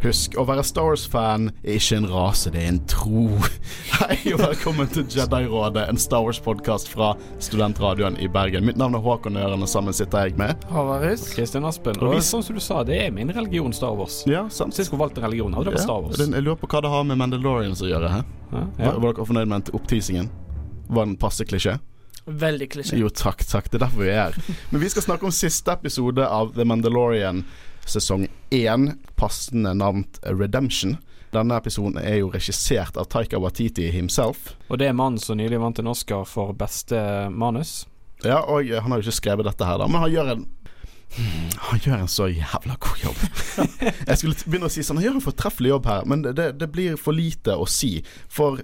Husk, å være Star Wars-fan er ikke en rase, det er en tro. Hei og velkommen til Jedi-rådet, en Star Wars-podkast fra studentradioen i Bergen. Mitt navn er Håkon Øren, og sammen sitter jeg med Havaris Kristian Aspen. Og Og vi- sånn som du sa, det er min religion Star Wars. Ja, sant. Sist hun valgte religion, hadde det vært Star Wars. Jeg lurer på hva det har med Mandalorians å gjøre. Hæ? Ja, Var, ja. var dere fornøyd med den oppteasingen? Var den passe klisjé? Veldig klisjé. Jo, takk, takk. Det er derfor vi er her. Men vi skal snakke om siste episode av The Mandalorian sesong én, passende navnt Redemption. Denne episoden er jo regissert av Taika Watiti himself. Og det er mannen som nylig vant en Oscar for beste manus. Ja, og han har jo ikke skrevet dette her, da, men han gjør en Han gjør en så jævla god jobb. Jeg skulle begynne å si sånn Han gjør en fortreffelig jobb her, men det, det blir for lite å si. For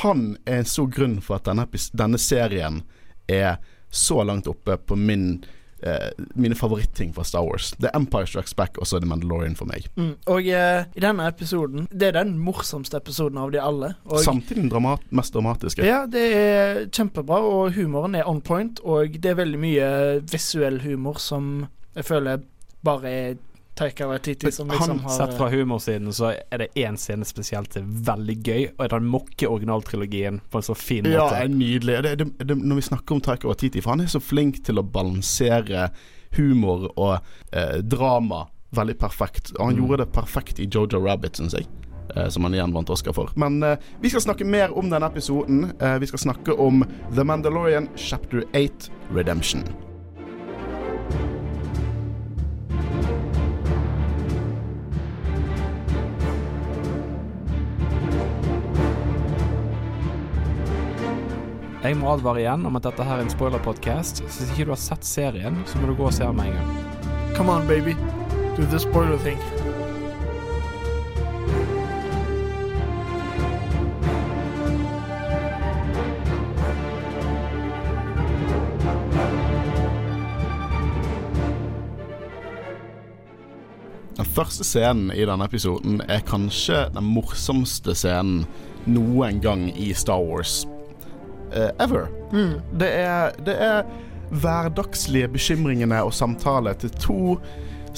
han er en stor grunn for at denne, denne serien er så langt oppe på min eh, mine favoritting fra Star Wars. Det er Empire Strikes Back og så er det Mandalorian for meg. Mm. Og eh, i denne episoden Det er den morsomste episoden av de alle. Og Samtidig den dramat mest dramatiske. ja, det er kjempebra, og humoren er on point, og det er veldig mye visuell humor som jeg føler bare er Taika Waititi som liksom han har Sett fra humorsiden så er det én scene spesielt som er veldig gøy, og den mokker originaltrilogien på en så fin Ja, måte. er nydelig. Det, det, det, når vi snakker om Taika Waititi, for han er så flink til å balansere humor og eh, drama veldig perfekt. Og han Mm. gjorde det perfekt i Jojo Rabbit, syns jeg. eh, Som han igjen vant Oscar for. Men uh, vi skal snakke mer om denne episoden. Uh, vi skal snakke om The Mandalorian chapter 8 Redemption. Jeg må advare igjen om at dette her er en spoiler-podkast, så hvis ikke du har sett serien, så må du gå og se den med en gang. Come on, baby. Do the spoiler thing. Den første scenen i denne episoden er kanskje den morsomste scenen noen gang i Star Wars eh, ever. Det, er, det er hverdagslige bekymringene og samtale til to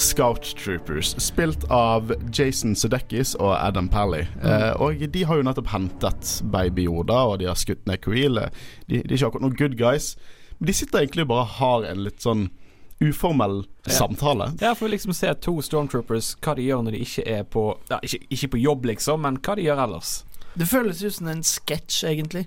Scout Troopers, spilt av Jason Sudeckis og Adam Pally. Eh, og de har jo nettopp hentet Baby Yoda, og de har skutt ned Creel. De, de er ikke akkurat noen good guys. Men de sitter egentlig bare og har en litt sånn uformell Ja. samtale. Ja, for vi liksom se to stormtroopers, hva de gjør når de ikke er på ja, ikke, ikke på jobb, liksom, men hva de gjør ellers. Det føles ut som en sketsj, egentlig.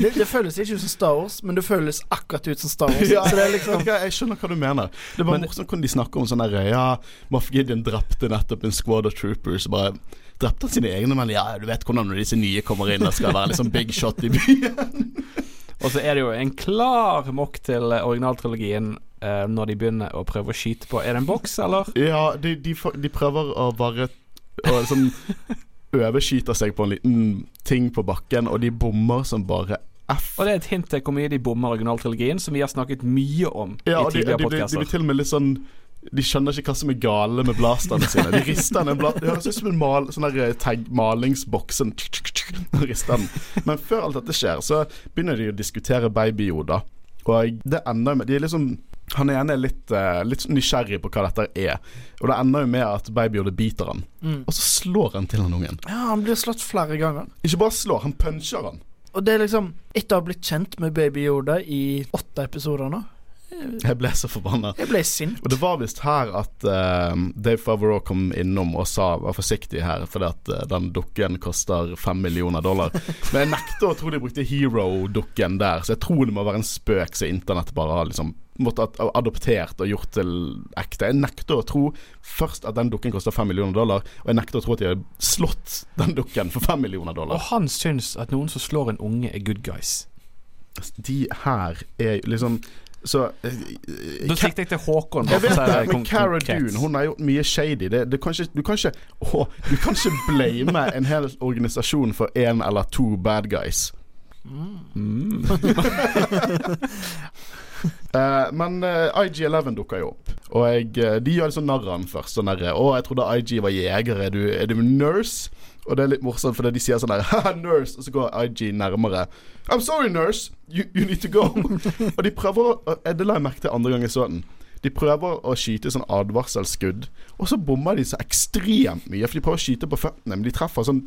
det, det føles ikke ut som Star Wars, men det føles akkurat ut som Star Wars. Ja, Så det er liksom ja, jeg skjønner hva du mener. Det var Men- morsomt hvordan de snakker om sånn der Ja, Moff Gideon drepte nettopp en squad of troopers. Bare Drepte han sine egne, men ja, du vet hvordan når disse nye kommer inn, og skal være liksom big shot i byen. Og så er det jo en klar mokk til originaltrilogien eh, når de begynner å prøve å skyte på Er det en boks, eller? Ja, de, de, de prøver å bare å liksom overskyte seg på en liten ting på bakken, og de bommer som bare F. Og det er et hint til hvor mye de bommer originaltrilogien, som vi har snakket mye om Ja, i og de, de, de, de, blir til og med litt sånn De skjønner ikke hva som er gale med blasterne sine. De rister den Det høres ut som en mal, sånn tag, malingsboks. Rister den. Men før alt dette skjer, så begynner de å diskutere Baby Yoda. Og det ender med De er liksom han ene er litt, uh, litt nysgjerrig på hva dette er. Og det ender jo med at Baby Yoda biter han. mm. Og så slår han til han ungen. Ja, han blir slått flere ganger. Ikke bare slår, han puncher han. Og det er liksom Etter å ha blitt kjent med Baby Yoda i åtte episoder nå Jeg ble så forbanna. Jeg ble sint. Og det var visst her at uh, Dave Favreau kom innom og sa var forsiktig her, fordi at uh, den dukken koster fem millioner dollar. Men jeg nekter å tro de brukte Hero-dukken der, så jeg tror det må være en spøk som internett bare har liksom måtte ha adoptert og gjort til ekte. Jeg nekter å tro først at den dukken koster fem millioner dollar, og jeg nekter å tro at de har slått den dukken for fem millioner dollar. Og han syns at noen som slår en unge, er good guys. De her er liksom Så eh, Da sikter jeg til Håkon. Jeg vet det, men Cara. Dune hun har gjort mye shady. Det, det kan ikke, du kan ikke å, Du kan ikke blame en hel organisasjon for én eller to bad guys. Mm. uh, men uh, IG11 dukker jo opp, og jeg, eh, de gjør litt sånn narr av han først. Sånn der, 'Å, jeg trodde IG var jegere. Er du, er du nurse?' Og det er litt morsomt, fordi de sier sånn der 'Haha, nurse', og så går IG nærmere. 'I'm sorry, nurse. You, you need to go'. og de prøver å eh, Det la jeg merke til andre gang jeg så den. De prøver å skyte sånn advarselskudd, og så bommer de så ekstremt mye. For de prøver å skyte på føttene, men de treffer sånn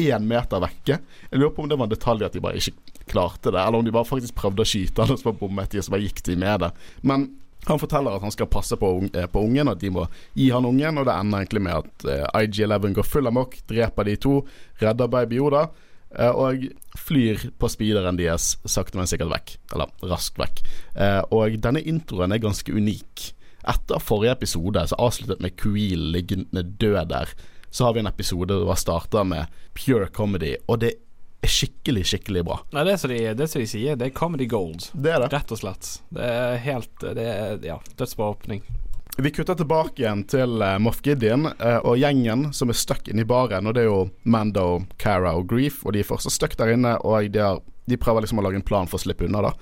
én meter vekke. Jeg lurer på om det var en detalj at de bare ikke klarte det, eller om de bare faktisk prøvde å skyte, og så bare bommet de, og så bare gikk de med det. Men han forteller at han skal passe på, eh, på ungen, at de må gi han ungen, og det ender egentlig med at eh, IG-11 går full amok, dreper de to, redder baby Oda. eh, og flyr på speederen deres sakte, men sikkert vekk. Eller raskt vekk. Og denne introen er ganske unik. Etter forrige episode, som avsluttet med Queel liggende død der, så har vi en episode som starter med pure comedy, og det er skikkelig, skikkelig bra. Nei, det er som de, de sier, det er comedy gold. Det er det. Rett og slett. Det er helt Det er ja, dødsbra åpning. Vi kutter tilbake igjen til uh, Moff Gideon uh, og gjengen som er stuck inne i baren. Og det er jo Mando, Cara og Grief, og de er fortsatt stuck der inne. Og de, har, de prøver liksom å lage en plan for å slippe unna, da.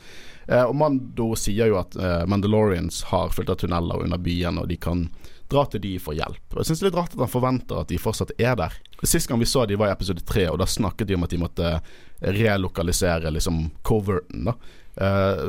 Uh, og Mando sier jo at Mandalorians har fulgt av tunneler under byen, og de kan dra til de for hjelp. Og Jeg syns det er litt rart at han forventer at de fortsatt er der. Sist gang vi så de var i episode tre, og da snakket de om at de måtte relokalisere liksom coverten. da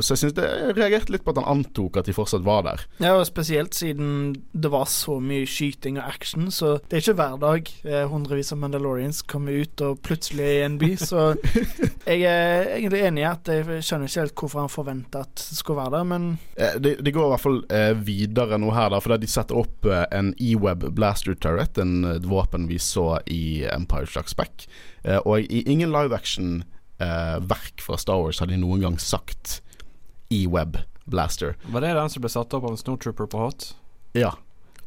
så jeg synes det reagerte litt på at han antok at de fortsatt var der. Ja, og spesielt siden det var så mye skyting og action, så det er ikke hver dag eh, hundrevis av Mandalorians kommer ut og plutselig er i en by, så jeg er egentlig enig i at jeg skjønner ikke helt hvorfor han forventa at det skulle være der, men Eh, De, de går i hvert fall eh, videre nå her, da, for de setter opp eh, en E-Web Blaster Turret, en eh, våpen vi så i Empire Strikes Back. Eh, og i ingen live action-verk fra Star Wars har de noen gang sagt E-Web Blaster. Var det den som ble satt opp av en snowtrooper på Hot? Ja.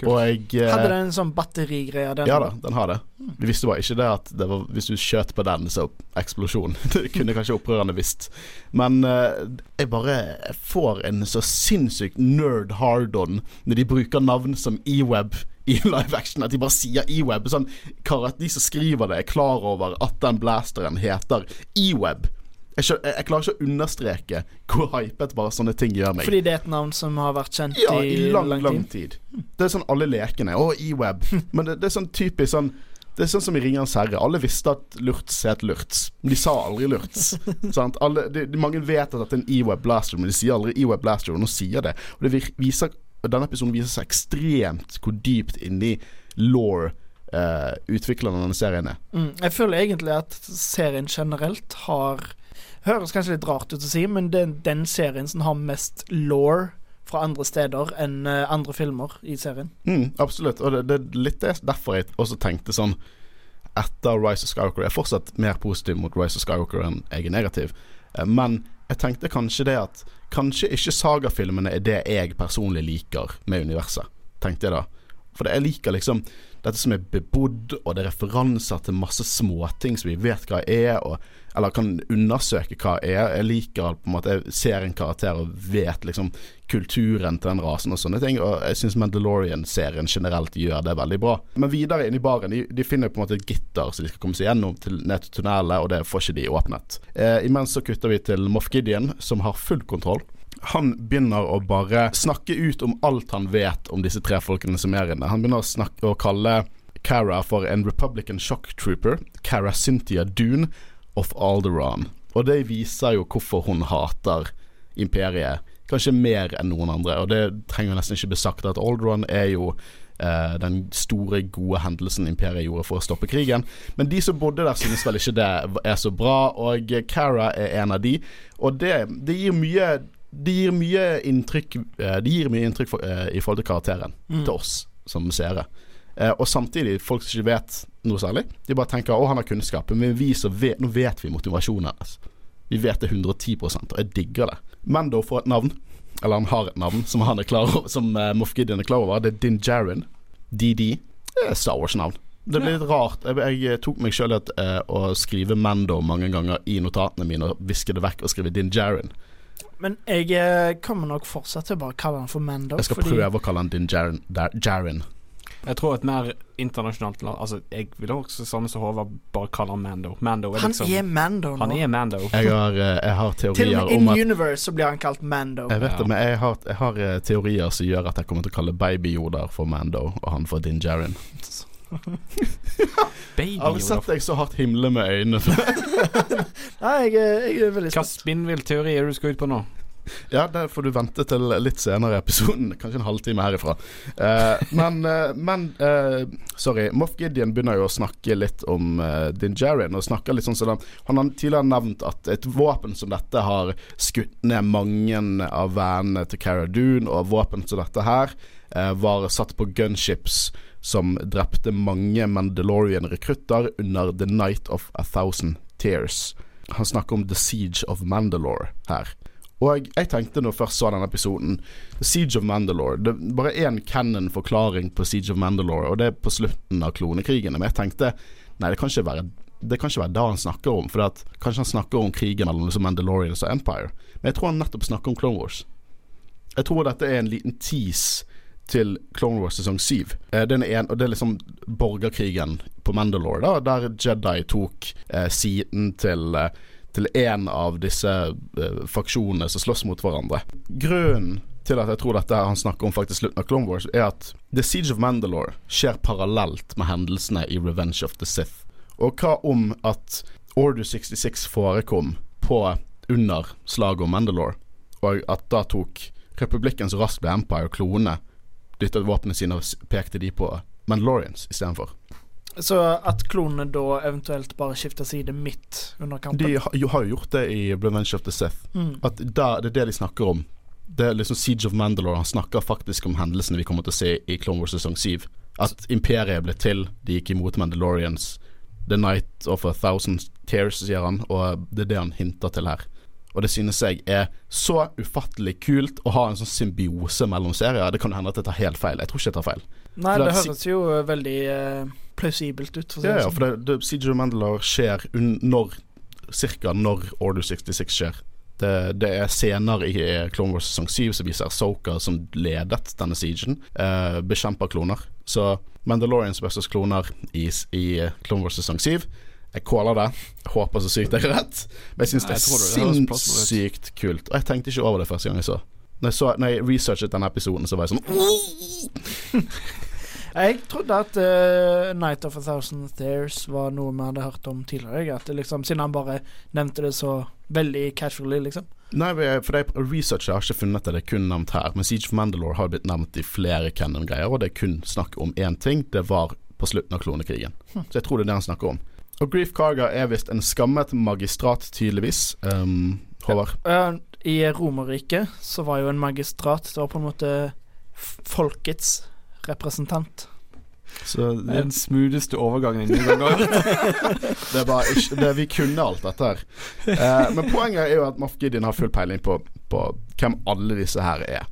Jeg eh, hadde den en sånn batterigreie? Den Ja da, den har det. Vi visste bare ikke det at det var, hvis du skjøt på den, så eksplosjon. Det kunne kanskje opprørende visst. Men eh, jeg bare får en så sinnssykt nerd hard-on når de bruker navn som E-Web i live action. At de bare sier E-Web. Sånn, at de som skriver det, er klar over at den blasteren heter E-Web. Jeg, jeg, klarer ikke å understreke hvor hypet bare sånne ting gjør meg. Fordi det er et navn som har vært kjent Ja, i, i lang, lang tid. tid. Det er sånn alle lekene. Å, E-web. Men det, det er sånn typisk sånn Det er sånn som i Ringenes herre. Alle visste at Lurts het Lurts. Men de sa aldri Lurts. Alle, de, de, mange vet at det er en E-web blaster, men de sier aldri E-web blaster. Og nå sier det. Og det viser denne episoden viser seg ekstremt hvor dypt inni law uh, utviklerne av denne serien er. Mm, jeg føler egentlig at serien generelt har Høres kanskje litt rart ut å si, men det er den serien som har mest law fra andre steder enn eh, andre filmer i serien. Mm, absolutt. Og det, det er litt derfor jeg også tenkte sånn etter Rise of Skywalker. Jeg er fortsatt mer positiv mot Rise of Skywalker enn jeg er negativ. Eh, Men jeg tenkte kanskje det at Kanskje ikke sagafilmene er det jeg personlig liker med universet, tenkte jeg da. For jeg liker liksom dette som er bebodd, og det er referanser til masse småting som vi vet hva er, og, eller kan undersøke hva er. Jeg liker på en måte Jeg ser en karakter og vet liksom kulturen til den rasen og sånne ting. Og jeg syns Mandalorian-serien generelt gjør det veldig bra. Men videre inn i baren, de, de finner på en måte et gitter så de skal komme seg gjennom til, ned til tunnelet, og det får ikke de åpnet. Eh, imens så kutter vi til Moff Gideon, som har full kontroll. Han begynner å bare snakke ut om alt han vet om disse tre folkene som er inne. Han begynner å snakke å kalle Cara for en Republican shock trooper. Cara Cynthia Dune of Alderon. Og det viser jo hvorfor hun hater imperiet. Kanskje mer enn noen andre. Og det trenger nesten ikke bli sagt at Alderon er jo eh, den store, gode hendelsen imperiet gjorde for å stoppe krigen. Men de som bodde der, synes vel ikke det er så bra, og Cara er en av de. Og det, det gir mye det gir mye inntrykk de gir mye inntrykk for, eh, i forhold til karakteren til oss som seere. Eh, og samtidig, folk som ikke vet noe særlig, de bare tenker 'Å, han har kunnskap', men vi som vet, nå vet vi motivasjonen hennes. Vi vet det 110 og jeg digger det. Mendo får et navn, eller han har et navn som han er klar over Som uh, Moff Gideon er klar over. Det er Din Jarin. DD. Star Wars-navn. Det blir litt rart. Jeg, jeg tok meg sjøl uh, å skrive Mando mange ganger i notatene mine og viske det vekk og skrive Din Jarin. Men jeg eh, kommer nok fortsatt til å bare kalle han for Mando. Jeg skal fordi- prøve å kalle han Din Jarin. Der- Jeg tror et mer internasjonalt land Altså, jeg vil også samme som Håvard bare kalle han Mando. Mando er Han liksom er Mando nå. Han er Mando. Jeg har, eh, jeg har Til og teorier med in universe så blir han kalt Mando. Jeg vet Ja. det, men jeg har, jeg har eh, teorier som gjør at jeg kommer til å kalle Baby Yoda for Mando, og han for Din Jarin. Baby Aldri Yoda. sett deg så hardt himle med øynene før. Nei, jeg, er- jeg er veldig spent. Hva spinnvillteori er det du skal ut på nå? Ja, det får du vente til litt senere i episoden. Kanskje en halvtime herifra. Eh, men, eh, men eh, Sorry. Moff Gideon begynner jo å snakke litt om eh, Din Jarin. Og snakker litt sånn som den, Han har tidligere nevnt at et våpen som dette har skutt ned mange av vennene til Cara Dune, og våpen som dette her eh, var satt på gunships som drepte mange Mandalorian-rekrutter under The Night of a Thousand Tears. Han snakker om The Siege of Mandalore her. Og jeg, tenkte når jeg først så den episoden The Siege of Mandalore Det er bare én canon-forklaring på Siege of Mandalore, og det er på slutten av klonekrigene. Men jeg tenkte nei, det kan ikke være det kan ikke være det han snakker om. For kanskje han snakker om krigen mellom liksom Mandalorians og Empire. Men jeg tror han nettopp snakker om Clone Wars. Jeg tror dette er en liten tease til Clone Wars sesong 7. Eh, det, er en, og det er liksom borgerkrigen på Mandalore, da, der Jedi tok eh, siden til eh, til en av disse eh, faksjonene som slåss mot hverandre. Grunnen til at jeg tror dette han snakker om faktisk slutten av Clone Wars, er at The Siege of Mandalore skjer parallelt med hendelsene i Revenge of the Sith. Og hva om at Order 66 forekom på under slaget om Mandalore, og at da tok republikken så raskt ble Empire klone, dyttet våpnene sine og pekte de på Mandalorians istedenfor. Så at klonene da eventuelt bare skifter side midt under kampen. De ha- jo, har jo gjort det i Revenge of the Sith. mm. At da, det er det de snakker om. Det er liksom Siege of Mandalore. Han snakker faktisk om hendelsene vi kommer til å se i Clone Wars sesong 7. At imperiet ble til, de gikk imot Mandalorians. The Night of a Thousand Tears, sier han, og det er det han hinter til her. Og det synes jeg er så ufattelig kult å ha en sånn symbiose mellom serier. Det kan hende at jeg tar helt feil. Jeg tror ikke jeg tar feil. Nei, det det høres jo veldig uh, plausibelt ut, for Ja, ja, sånn. for det, det, of Mandalore skjer når Cirka når Order 66 skjer. Det, det er scener i Clone Wars sesong 7 som viser Soka som ledet denne siegen, eh, bekjemper kloner. Så Mandalorians versus kloner i, i Clone Wars sesong 7 jeg caller det. Håper så sykt jeg har rett. Men jeg syns det er sinnssykt kult. Og jeg tenkte ikke over det første gang jeg så. Når jeg, så, når jeg researchet denne episoden, så var jeg sånn Jeg trodde at uh, Night of a Thousand Stairs var noe vi hadde hørt om tidligere. At liksom, siden han bare nevnte det så veldig casually, liksom. Nei, for det, research har ikke funnet det, det er kun nevnt her. Men Siege of Mandalore har blitt nevnt i flere canon-greier, og det er kun snakk om én ting. Det var på slutten av klonekrigen. Så jeg tror det er det han snakker om. Og Grief Karga er visst en skammet magistrat, tydeligvis. Um, Håvard? Ja, I Romerriket så var jo en magistrat Det var på en måte folkets representant. Så Det er den smootheste overgangen jeg noen gang. Det er bare ikke det, Vi kunne alt dette her. Eh, men poenget er jo at Moff Gideon har full peiling på, på hvem alle disse her er.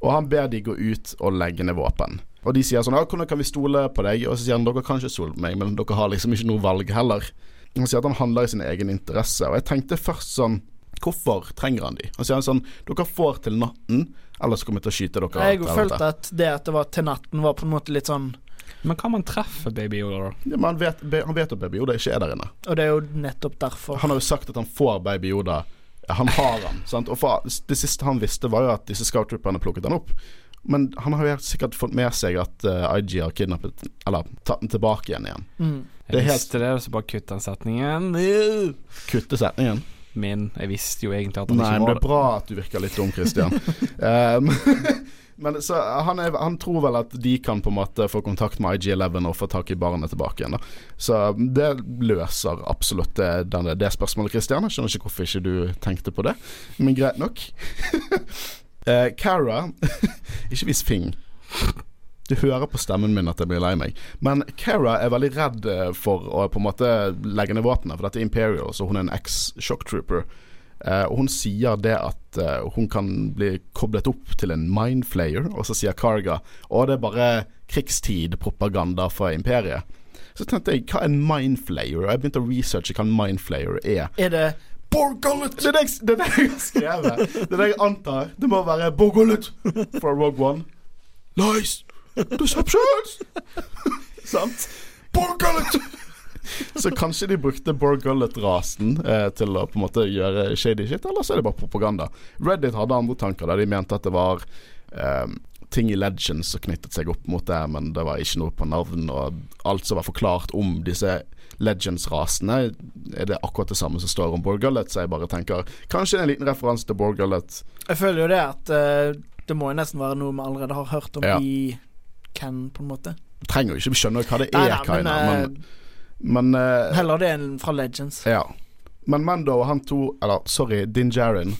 Og han ber de gå ut og legge ned våpen. Og de sier sånn ja, 'Hvordan kan vi stole på deg?' Og så sier han 'Dere kan ikke stole på meg, men dere har liksom ikke noe valg heller'. Han sier at han handler i sin egen interesse. Og jeg tenkte først sånn Hvorfor trenger han de? Han sier sånn 'Dere får til natten, ellers kommer jeg til å skyte dere'. Jeg har følte at det at det var til natten, var på en måte litt sånn Men kan man treffe Baby Yoda, da? ja, men han vet, han vet at Baby Yoda ikke er der inne. Og det er jo nettopp derfor. Han har jo sagt at han får Baby Yoda. Han har han. sant? Og for, Det siste han visste, var jo at disse scout-trooperne plukket han opp. Men han har jo sikkert fått med seg at uh, IG har kidnappet Eller tatt den tilbake igjen igjen. Mm. Det Jeg helt- visste det, og så bare kutta setningen. Kutte setningen. Min. Jeg visste jo egentlig at han Nei, ikke men var det er bra at du virker litt dum, Christian. um, men så han, er, han tror vel at de kan på en måte få kontakt med IG11 og få tak i barnet tilbake igjen. da Så det løser absolutt det, denne, det spørsmålet, Christian. Jeg skjønner ikke hvorfor ikke du tenkte på det, men greit nok. Eh, Cara Ikke vis fing. Du hører på stemmen min at jeg blir lei meg. Men Cara er veldig redd eh, for å på en måte legge ned våpenet, for dette er Imperial, så hun er en ex-shocktrooper. Uh, og hun sier det at uh, hun kan bli koblet opp til en mindflayer, og så sier Karga å det er bare krigstid-propaganda fra imperiet. Så tenkte jeg, hva er en mindflayer? Og jeg begynte å researche hva en mindflayer er. Er det Borgullet? Det er det jeg, har skrevet. Det er det jeg antar. Det må være Borgullet fra Rogue One. Lies! Deceptions! Sant? Borgullet! Så kanskje de brukte Borgullet-rasen eh, til å på en måte gjøre shady shit, eller så er det bare propaganda. Reddit hadde andre tanker der de mente at det var eh, ting i Legends som knyttet seg opp mot det, men det var ikke noe på navn. Og alt som var forklart om disse Legends-rasene, er det akkurat det samme som står om Borgullet, så jeg bare tenker kanskje en liten referanse til Borgullet. Jeg føler jo det at uh, det må jo nesten være noe vi allerede har hørt om Ja. i Ken, på en måte. Trenger jo ikke skjønne hva det er, Kaina, men, men, men uh, Heller det enn fra Legends. Ja. Men Mando, og han to Eller sorry, Din Djarin.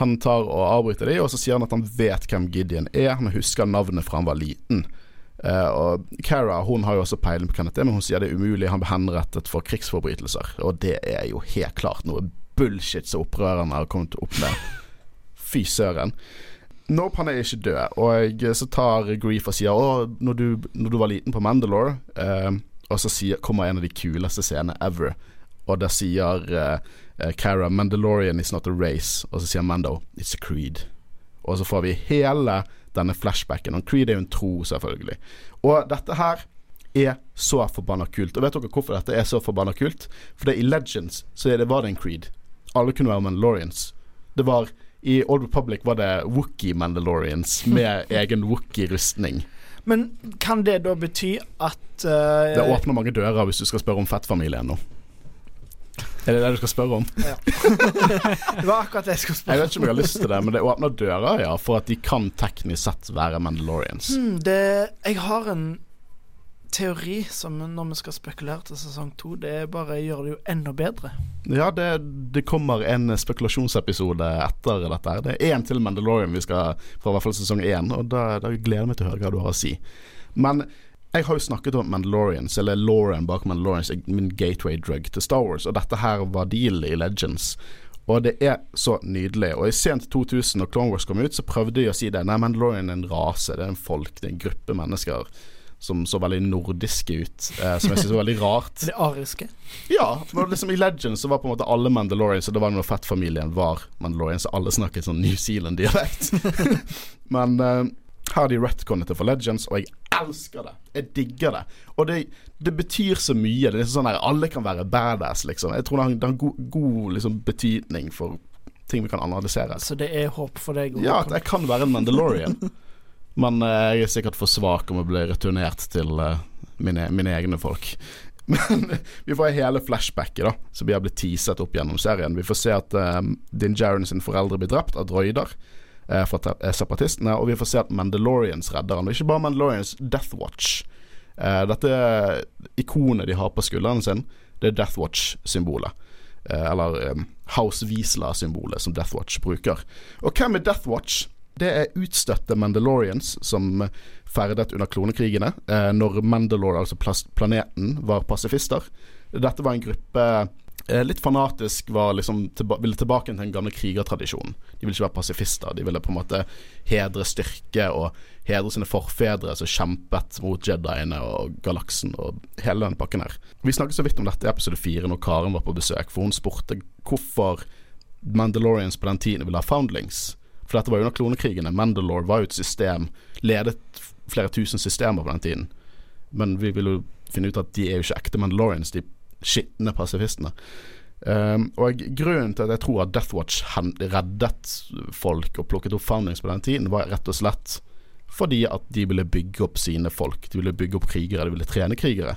Han tar og avbryter de, og så sier han at han vet hvem Gideon er. Han husker navnet fra han var liten. Uh, og Cara hun har jo også peiling på hvem det er, men hun sier det er umulig. Han ble henrettet for krigsforbrytelser. Og det er jo helt klart noe bullshit som opprørerne har kommet opp med. Fy søren. Nope, han er ikke død. Og så tar Grief og sier Å, når du, når du var liten på Mandalore eh, Og så sier, kommer en av de kuleste scenene ever. Og der sier eh, Cara 'Mandalorian is not a race'. Og så sier Mando 'It's a creed'. Og så får vi hele denne flashbacken. Og Creed er jo en tro, selvfølgelig. Og dette her er så forbanna kult. Og vet dere hvorfor dette er så forbanna kult? For det i Legends så det, var det en Creed. Alle kunne være Mandalorians. Det var I Old Republic var det Wookie Mandalorians med egen Wookie-rustning. Men kan det da bety at uh, Det åpner mange dører hvis du skal spørre om fettfamilien nå. Er det det du skal spørre om? Det var akkurat det jeg skulle spørre om. Jeg vet ikke om jeg har lyst til det, men det åpner dører, ja, for at de kan teknisk sett være Mandalorians. Hmm, det, jeg har en teori som når vi skal spekulere til sesong to, det er bare gjør det jo enda bedre. Ja, det, det kommer en spekulasjonsepisode etter dette. her Det er en til Mandalorian vi skal fra i hvert fall sesong én, og da, da gleder jeg meg til å høre hva du har å si. Men jeg har jo snakket om Mandalorians, eller Lauren bak Mandalorians, min gateway drug til Star Wars, og dette her var deal i Legends. Og det er så nydelig. Og i sent 2000, når Clone Wars kom ut, så prøvde de å si det. Nei, Mandalorian er en rase, det er en folk, det er en gruppe mennesker som så veldig nordiske ut. Eh, som jeg synes var veldig rart. Det ariske. Ja, men liksom i Legends så var på en måte alle Mandalorians, og det var når Fett-familien var Mandalorians, så alle snakket sånn New Zealand-dialekt. men eh, her har de retconnet det for Legends, og jeg elsker det. Jeg digger det. Og det, det betyr så mye. Det er liksom sånn der, Alle kan være badass, liksom. Jeg tror det har, det har god, god liksom, betydning for ting vi kan analysere. Så det er håp for deg. Ja, at jeg kan være en Mandalorian. Men uh, jeg er sikkert for svak om å bli returnert til uh, mine, mine egne folk. Men vi får hele flashbacket da som vi har blitt teaset opp gjennom serien. Vi får se at uh, Din Jaren sine foreldre blir drept av droider eh, fra eh, separatistene, og vi får se at Mandalorians redder han. Og ikke bare Mandalorians, Death Watch. Eh, dette ikonet de har på skulderen sin, det er Death Watch-symbolet. Eh, eller eh, House Wiesla-symbolet som Death Watch bruker. Og hvem er Death Watch? Det er utstøtte Mandalorians som ferdet under klonekrigene, eh, når Mandalore, altså planeten, var pasifister. Dette var en gruppe litt fanatisk, var liksom tilba ville tilbake til den gamle krigertradisjonen. De ville ikke være pasifister, de ville på en måte hedre styrke og hedre sine forfedre som kjempet mot Jediene og galaksen og hele den pakken her. Vi snakket så vidt om dette i episode fire når Karen var på besøk, for hun spurte hvorfor Mandalorians på den tiden ville ha foundlings. For dette var jo under klonekrigene. Mandalore var jo et system, ledet flere tusen systemer på den tiden. Men vi vil jo finne ut at de er jo ikke ekte Mandalorians, de skitne pasifistene. Um, og grunnen til at jeg tror at Death Watch reddet folk og plukket opp foundings på den tiden, var rett og slett fordi at de ville bygge opp sine folk. De ville bygge opp krigere, de ville trene krigere.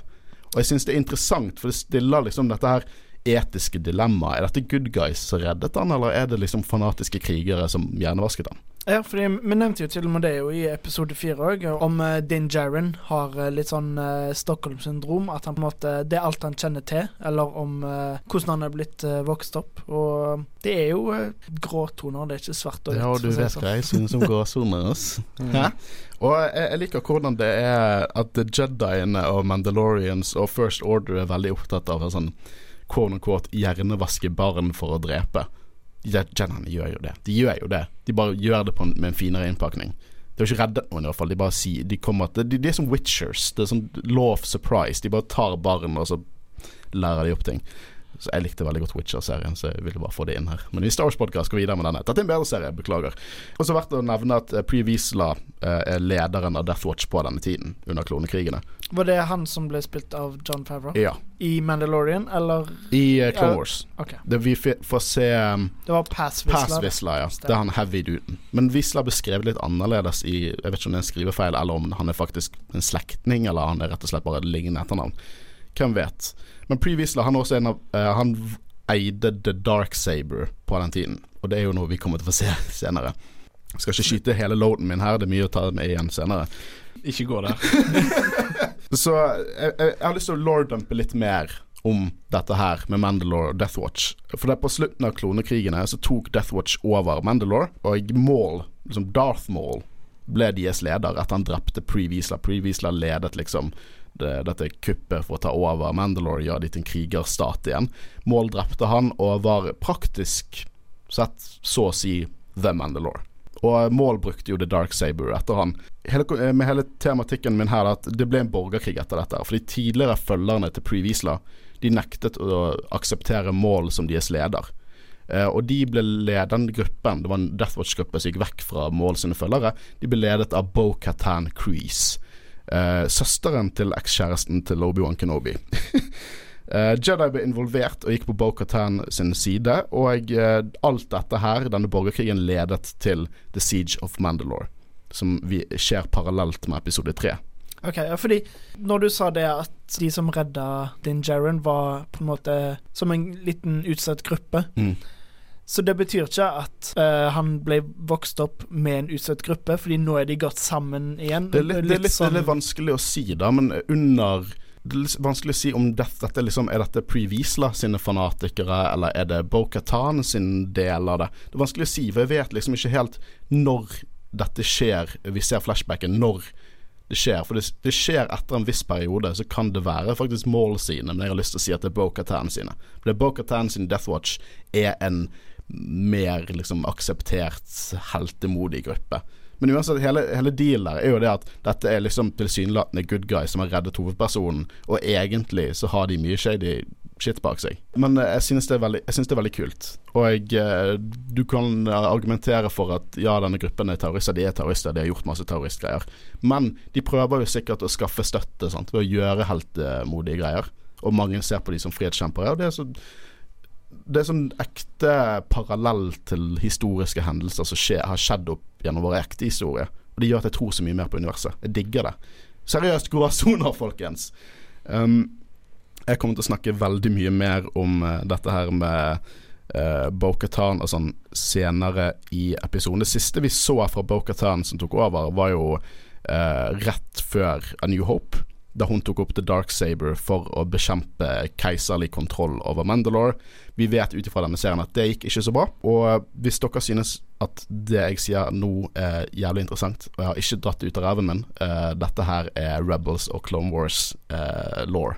Og jeg syns det er interessant, for det stiller liksom dette her etiske dilemmaet. Er dette good guys som reddet han, eller er det liksom fanatiske krigere som hjernevasket han? Ja, fordi vi nevnte jo til og med det jo i episode fire òg, om uh, Din Jaren har eh, litt sånn uh, Stockholm-syndrom. At han på en måte Det er alt han kjenner til, eller om uh, hvordan han er blitt uh, vokst opp. Og det er jo uh, gråtoner, det er ikke svart og hvitt. Ja, og du vet sånn. hva jeg synes om gråsoner. ass. Hæ? Og jeg, jeg liker hvordan det er at Jediene og Mandalorians og First Order er veldig opptatt av å sånn quote unquote hjernevaske barn for å drepe. Je- Jediene gjør jo det. De gjør jo det. De bare gjør det en, med en finere innpakning. De har ikke reddet noen, i hvert fall. De bare sier De kommer til de, de er som witchers. Det er sånn law of surprise. De bare tar barn, og så lærer de opp ting. Så Jeg likte veldig godt Witcher-serien, så jeg ville bare få det inn her. Men i Star Wars-podkast går videre med denne. Dette er en bedre serie, beklager. Og så verdt å nevne at eh, Pre Wiesla eh, er lederen av Death Watch på denne tiden, under klonekrigene. Var det han som ble spilt av John Favreau? Ja. I Mandalorian, eller I uh, Clone Ja. Wars. OK. Det vi får se um, Det var Pass Wisla. Pass Whistler, ja. Det er han heavy-duden. Men Wisla ble skrevet litt annerledes i Jeg vet ikke om det er en skrivefeil, eller om han er faktisk en slektning, eller han er rett og slett bare lignende etternavn. Hvem vet. Men Pre Whistler han også en av uh, Han eide The Dark Saber på den tiden, og det er jo noe vi kommer til å få se senere. Jeg skal ikke skyte hele loaden min her, det er mye å ta med igjen senere. Ikke gå der. Så jeg, jeg, jeg har lyst til å lore-dumpe litt mer om dette her med Mandalore og Death Watch. For det er på slutten av klonekrigene så tok Death Watch over Mandalore, og Maul, liksom Darth Maul, ble deres leder etter han drepte Pre Wiesla. Pre Wiesla ledet liksom det, dette kuppet for å ta over Mandalore, gjøre de til en krigerstat igjen. Maul drepte han og var praktisk sett så å si The Mandalore. Og Maul brukte jo The Dark Saber etter han. Hele, med hele tematikken min her er at det ble en borgerkrig etter dette. For de tidligere følgerne til Previsla de nektet å akseptere Maul som deres leder. Eh, og de ble ledende gruppen, det var en Death Watch-gruppe som gikk vekk fra Maul sine følgere, de ble ledet av Bo-Katan Crease. Eh, søsteren til ekskjæresten til Obi-Wan Kenobi. Eh, Jedi ble involvert og gikk på Bo-Katan sin side, og eh, alt dette her, denne borgerkrigen, ledet til The Siege of Mandalore, som vi skjer parallelt med episode tre. Ok, ja, fordi når du sa det at de som redda Din Jaren var på en måte som en liten utsatt gruppe, Mm. Så det betyr ikke at uh, han ble vokst opp med en utstøtt gruppe, fordi nå er de gått sammen igjen. Det er litt, det er litt, sånn- det er litt vanskelig å si, da, men under det er litt vanskelig å si om dette, dette liksom, er dette Pre Wiesla sine fanatikere, eller er det Bo-Katan sin del av det. Det er vanskelig å si, for jeg vet liksom ikke helt når dette skjer. Vi ser flashbacken når det skjer. For det, det skjer etter en viss periode, så kan det være faktisk mål sine, men jeg har lyst til å si at det er Bo-Katan sine. For det er Bo-Katan sin Death Watch er en mer liksom akseptert heltemodig gruppe. Men uansett, hele, hele dealen der er jo det at dette er liksom tilsynelatende good guys som har reddet hovedpersonen, og egentlig så har de mye shady shit bak seg. Men eh, jeg synes det er veldig, det er veldig kult. Og jeg, eh, du kan eh, argumentere for at ja, denne gruppen er terrorister, de er terrorister, de har gjort masse terroristgreier. Men de prøver jo sikkert å skaffe støtte sant, ved å gjøre heltemodige greier. Og mange ser på de som frihetskjempere. Og det er så det er sånn ekte parallell til historiske hendelser som skje, har skjedd opp gjennom vår ekte historie. Og det gjør at jeg tror så mye mer på universet. Jeg digger det. Seriøst, gråsoner, folkens. Um, jeg kommer til å snakke veldig mye mer om uh, dette her med uh, Bo-Katan og sånn senere i episoden. Det siste vi så fra Bo-Katan som tok over, var jo uh, rett før A New Hope. Da hun tok opp The Dark Saber for å bekjempe keiserlig kontroll over Mandalore. Vi vet ut ifra denne serien at det gikk ikke så bra. Og hvis dere synes at det jeg sier nå er jævlig interessant, og jeg har ikke dratt det ut av ræven min uh, Dette her er Rebels og Clone Wars uh, law.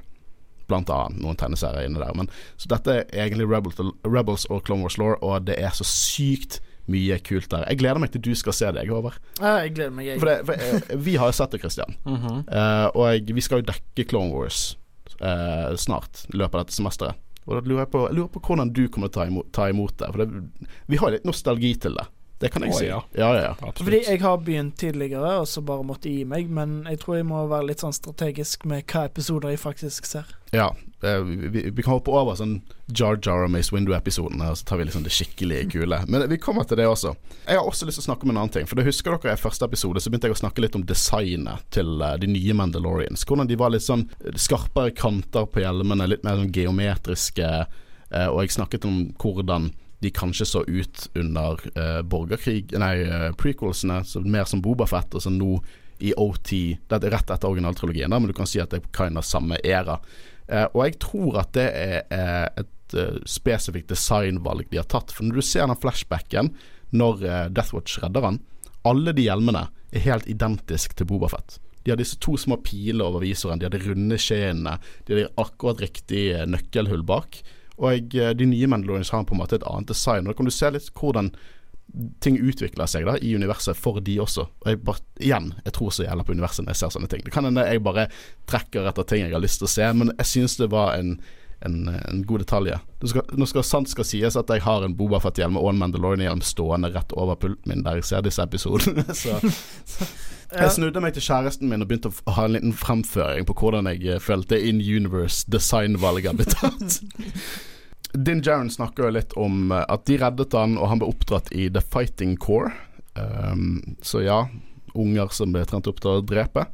Blant annet noen tegneserier inne der. Men, så dette er egentlig Rebels, Rebels og Clone Wars law, og det er så sykt mye kult der. Jeg gleder meg til du skal se det, jeg, Håvard. Ja, jeg gleder meg, jeg. For, det, for eh, vi har jo sett det, Christian. Mm -hmm. uh, og jeg, vi skal jo dekke Clone Wars uh, snart, i løpet av dette semesteret. Og da lurer jeg på, jeg lurer på hvordan du kommer til å ta imot, ta imot det. For det, vi har litt nostalgi til det. Det kan jeg oh, si. ja. Ja, ja, ja. Fordi jeg har begynt tidligere, og så bare måtte gi meg, men jeg tror jeg må være litt sånn strategisk med hva episoder jeg faktisk ser. ja eh, vi, vi kan hoppe over sånn Jar Jar og Mace Window-episoden, og så tar vi liksom det skikkelig kule. Men vi kommer til det også. Jeg har også lyst til å snakke om en annen ting. For det husker dere i første episode, så begynte jeg å snakke litt om designet til eh, de nye Mandalorians. Hvordan de var litt sånn skarpere kanter på hjelmene, litt mer sånn geometriske. eh, og jeg snakket om hvordan de kanskje så ut under uh, borgerkrig Nei, uh, prequelsene, mer som Bobafett, og så nå i OT Dette er rett etter originaltrilogien, men du kan si at det er kind of samme æra. Uh, og jeg tror at det er eh, et eh, spesifikt designvalg de har tatt. For når du ser den flashbacken når eh, Deathwatch redder han, alle de hjelmene er helt identiske til Bobafett. De har disse to små piler over visoren, de har de runde skjeene, de har de akkurat riktig eh, nøkkelhull bak. Og eh, de nye Mandalorians har på en måte et annet design. Og da kan du se litt hvordan ting utvikler seg da i universet for de også. Og jeg bare, igjen, jeg tror så jævla på universet når jeg ser sånne ting. Det kan hende jeg bare trekker etter ting jeg har lyst til å se, men jeg synes det var en en, en god detalj. Nå skal sant skal sies at jeg har en Boba Fett-hjelm og en Mandalorian-hjelm stående rett over pulten min der jeg ser disse episodene. Så jeg snudde meg til kjæresten min og begynte å ha en liten fremføring på hvordan jeg eh, følte in universe designvalget ble tatt. Din Jaron snakker jo litt om eh, at de reddet han, og han ble oppdratt i The Fighting Core. Um, så ja, unger som ble trent opp til å drepe.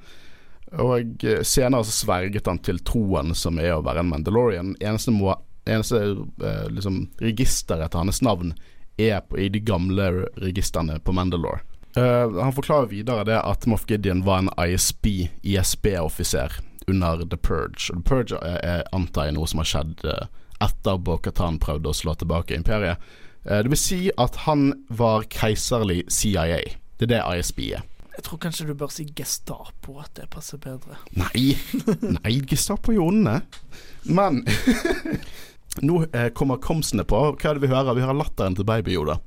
Og eh, senere så sverget han til troen som er å være en Mandalorian. Eneste, må, eneste eh, liksom, registeret til hans navn er på, i de gamle registrene på Mandalore. Uh, han forklarer videre det at Moff Gideon var en ISB, ISB-offiser under The Purge. Og The Purge er, er antar jeg noe som har skjedd uh, etter Bo-Katan prøvde å slå tilbake imperiet. Uh, det vil si at han var keiserlig CIA. Det er det ISB er. Jeg tror kanskje du bør si Gestapo, at det passer bedre. Nei, nei Gestapo er jo onde. Men nå kommer komsene på. Hva er det vi hører? Vi hører latteren til Baby-Yoda.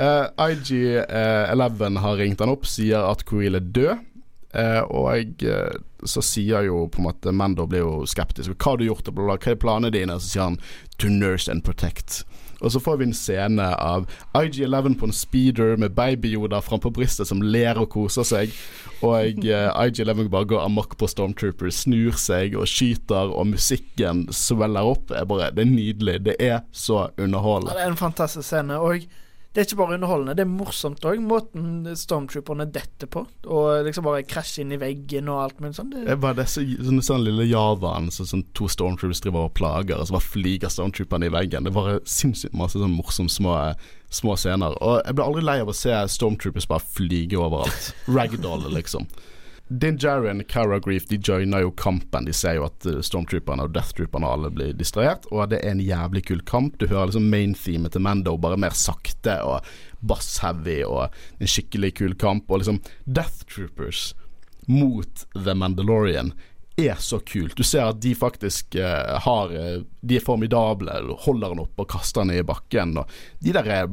uh, IG11 uh, har ringt han opp, sier at Koil er død. Uh, og uh, så sier jo på en måte Mando blir jo skeptisk. Hva har du gjort? Hva er planene dine? Så sier han to nurse and protect. Og så får vi en scene av IG11 på en speeder med baby-Yoda frampå brystet som ler og koser seg. Og uh, IG11 bare går amok på Stormtroopers, snur seg og skyter, og musikken Sveller opp. Det er, bare, det er nydelig. Det er så underholdende. Ja, det er en fantastisk scene. Og det er ikke bare underholdende, det er morsomt òg. Måten stormtrooperne detter på. Og liksom bare krasjer inn i veggen og alt mulig sånn. Det er bare disse sånne, sånne lille javaen som sånn, to stormtroopers driver og plager, og så bare flyger stormtrooperne i veggen. Det er bare sinnssykt masse sånn morsomme små, små scener. Og jeg blir aldri lei av å se stormtroopers bare flyge overalt. Ragdoll, liksom. Din Jaren, Cara Grief de joiner jo kampen. De ser jo at uh, Stormtrooperne og Deathtrooperne alle blir distrahert, og det er en jævlig kul kamp. Du hører liksom main-themet til Mando bare mer sakte og bass-heavy, og en skikkelig kul kamp. Og liksom Death Troopers mot The Mandalorian er så kult. Du ser at de faktisk eh, har uh, De er formidable. Holder den opp og kaster den i bakken. Og de der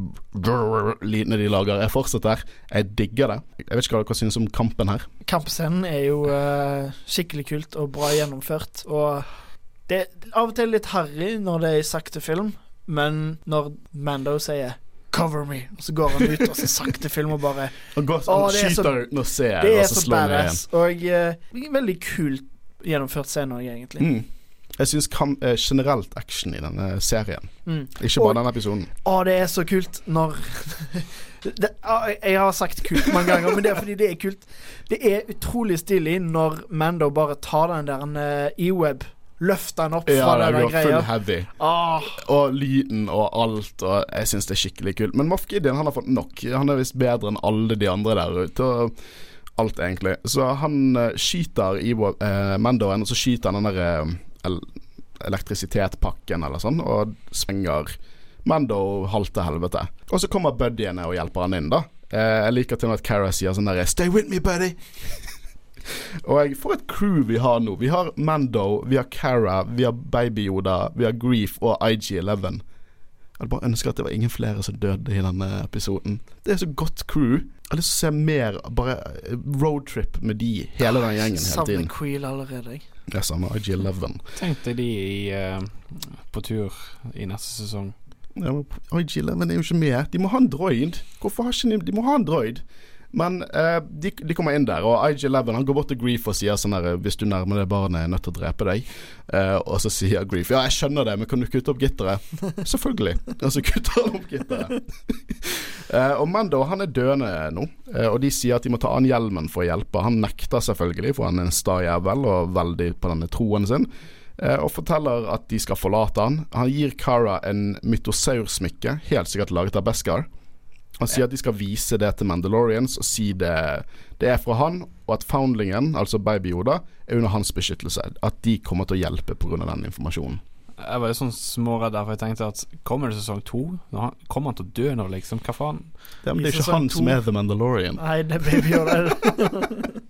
lydene de lager, er fortsatt der. Jeg digger det. Jeg vet ikke hva dere synes om kampen her. Kampscenen er jo eh, skikkelig kult og bra gjennomført. Og det er av og til litt harry når det er i sakte film, men når Mando sier 'cover me', og så går han ut, og så sakte film og bare Og går, han skyter uten å se, det er så badass. Og veldig kult gjennomført scene òg, egentlig. Mm. Jeg syns eh, generelt action i denne serien, mm. ikke bare og, denne episoden. Å, det er så kult når det, Jeg har sagt kult mange ganger, men det er fordi det er kult. Det er utrolig stilig når Mando bare tar den der uh, e-web løfter den opp fra ja, den greia. Full. Ah. Og lyden og alt. Og jeg syns det er skikkelig kult. Men Moff Gideon han har fått nok. Han er visst bedre enn alle de andre der ute. Og alt, egentlig. Så han uh, skyter Ivo uh, Mandoen, og så skyter han den der uh, elektrisitetpakken eller sånn, og svinger Mando halvt til helvete. Og så kommer buddyene og hjelper han inn, da. Uh, jeg liker til og med at Cara sier sånn der 'Stay with me, buddy'. og jeg, for et crew vi har nå. Vi har Mando, vi har Cara, vi har Baby Yoda, vi har Grief og IG11. Jeg hadde bare ønska at det var ingen flere som døde i denne episoden. Det er så godt crew. Jeg har lyst til å se mer bare eh, roadtrip med de, hele den gjengen hele tiden. Savner Creel allerede, jeg. Ja, samme IG11. Tenkte de i, uh, på tur i neste sesong. Ja, men IG11 er jo ikke med. De må ha en droid. Hvorfor har ikke de De må ha en droid. Men eh, de, de, kommer inn der, og IG11 han går bort til Grief og sier sånn her Hvis du nærmer deg barnet, er jeg nødt til å drepe deg. Eh, og så sier Grief ja, jeg skjønner det, men kan du kutte opp gitteret? Selvfølgelig. Og så kutter han opp gitteret. eh, og Mando han er døende nå, og de sier at de må ta an hjelmen for å hjelpe. Han nekter selvfølgelig, for han er en sta jævel og veldig på denne troen sin. og forteller at de skal forlate han. Han gir Cara en mytosaursmykke, helt sikkert laget av Beskar. Han sier at de skal vise det til Mandalorians og si det, det er fra han, og at foundlingen, altså Baby Yoda, er under hans beskyttelse. At de kommer til å hjelpe pga. den informasjonen. Jeg var jo sånn småredd der, for jeg tenkte at kommer det sesong to? Kommer han til å dø nå, liksom? Hva faen? Men det er ikke han som er The Mandalorian. Nei, det er Baby Yoda.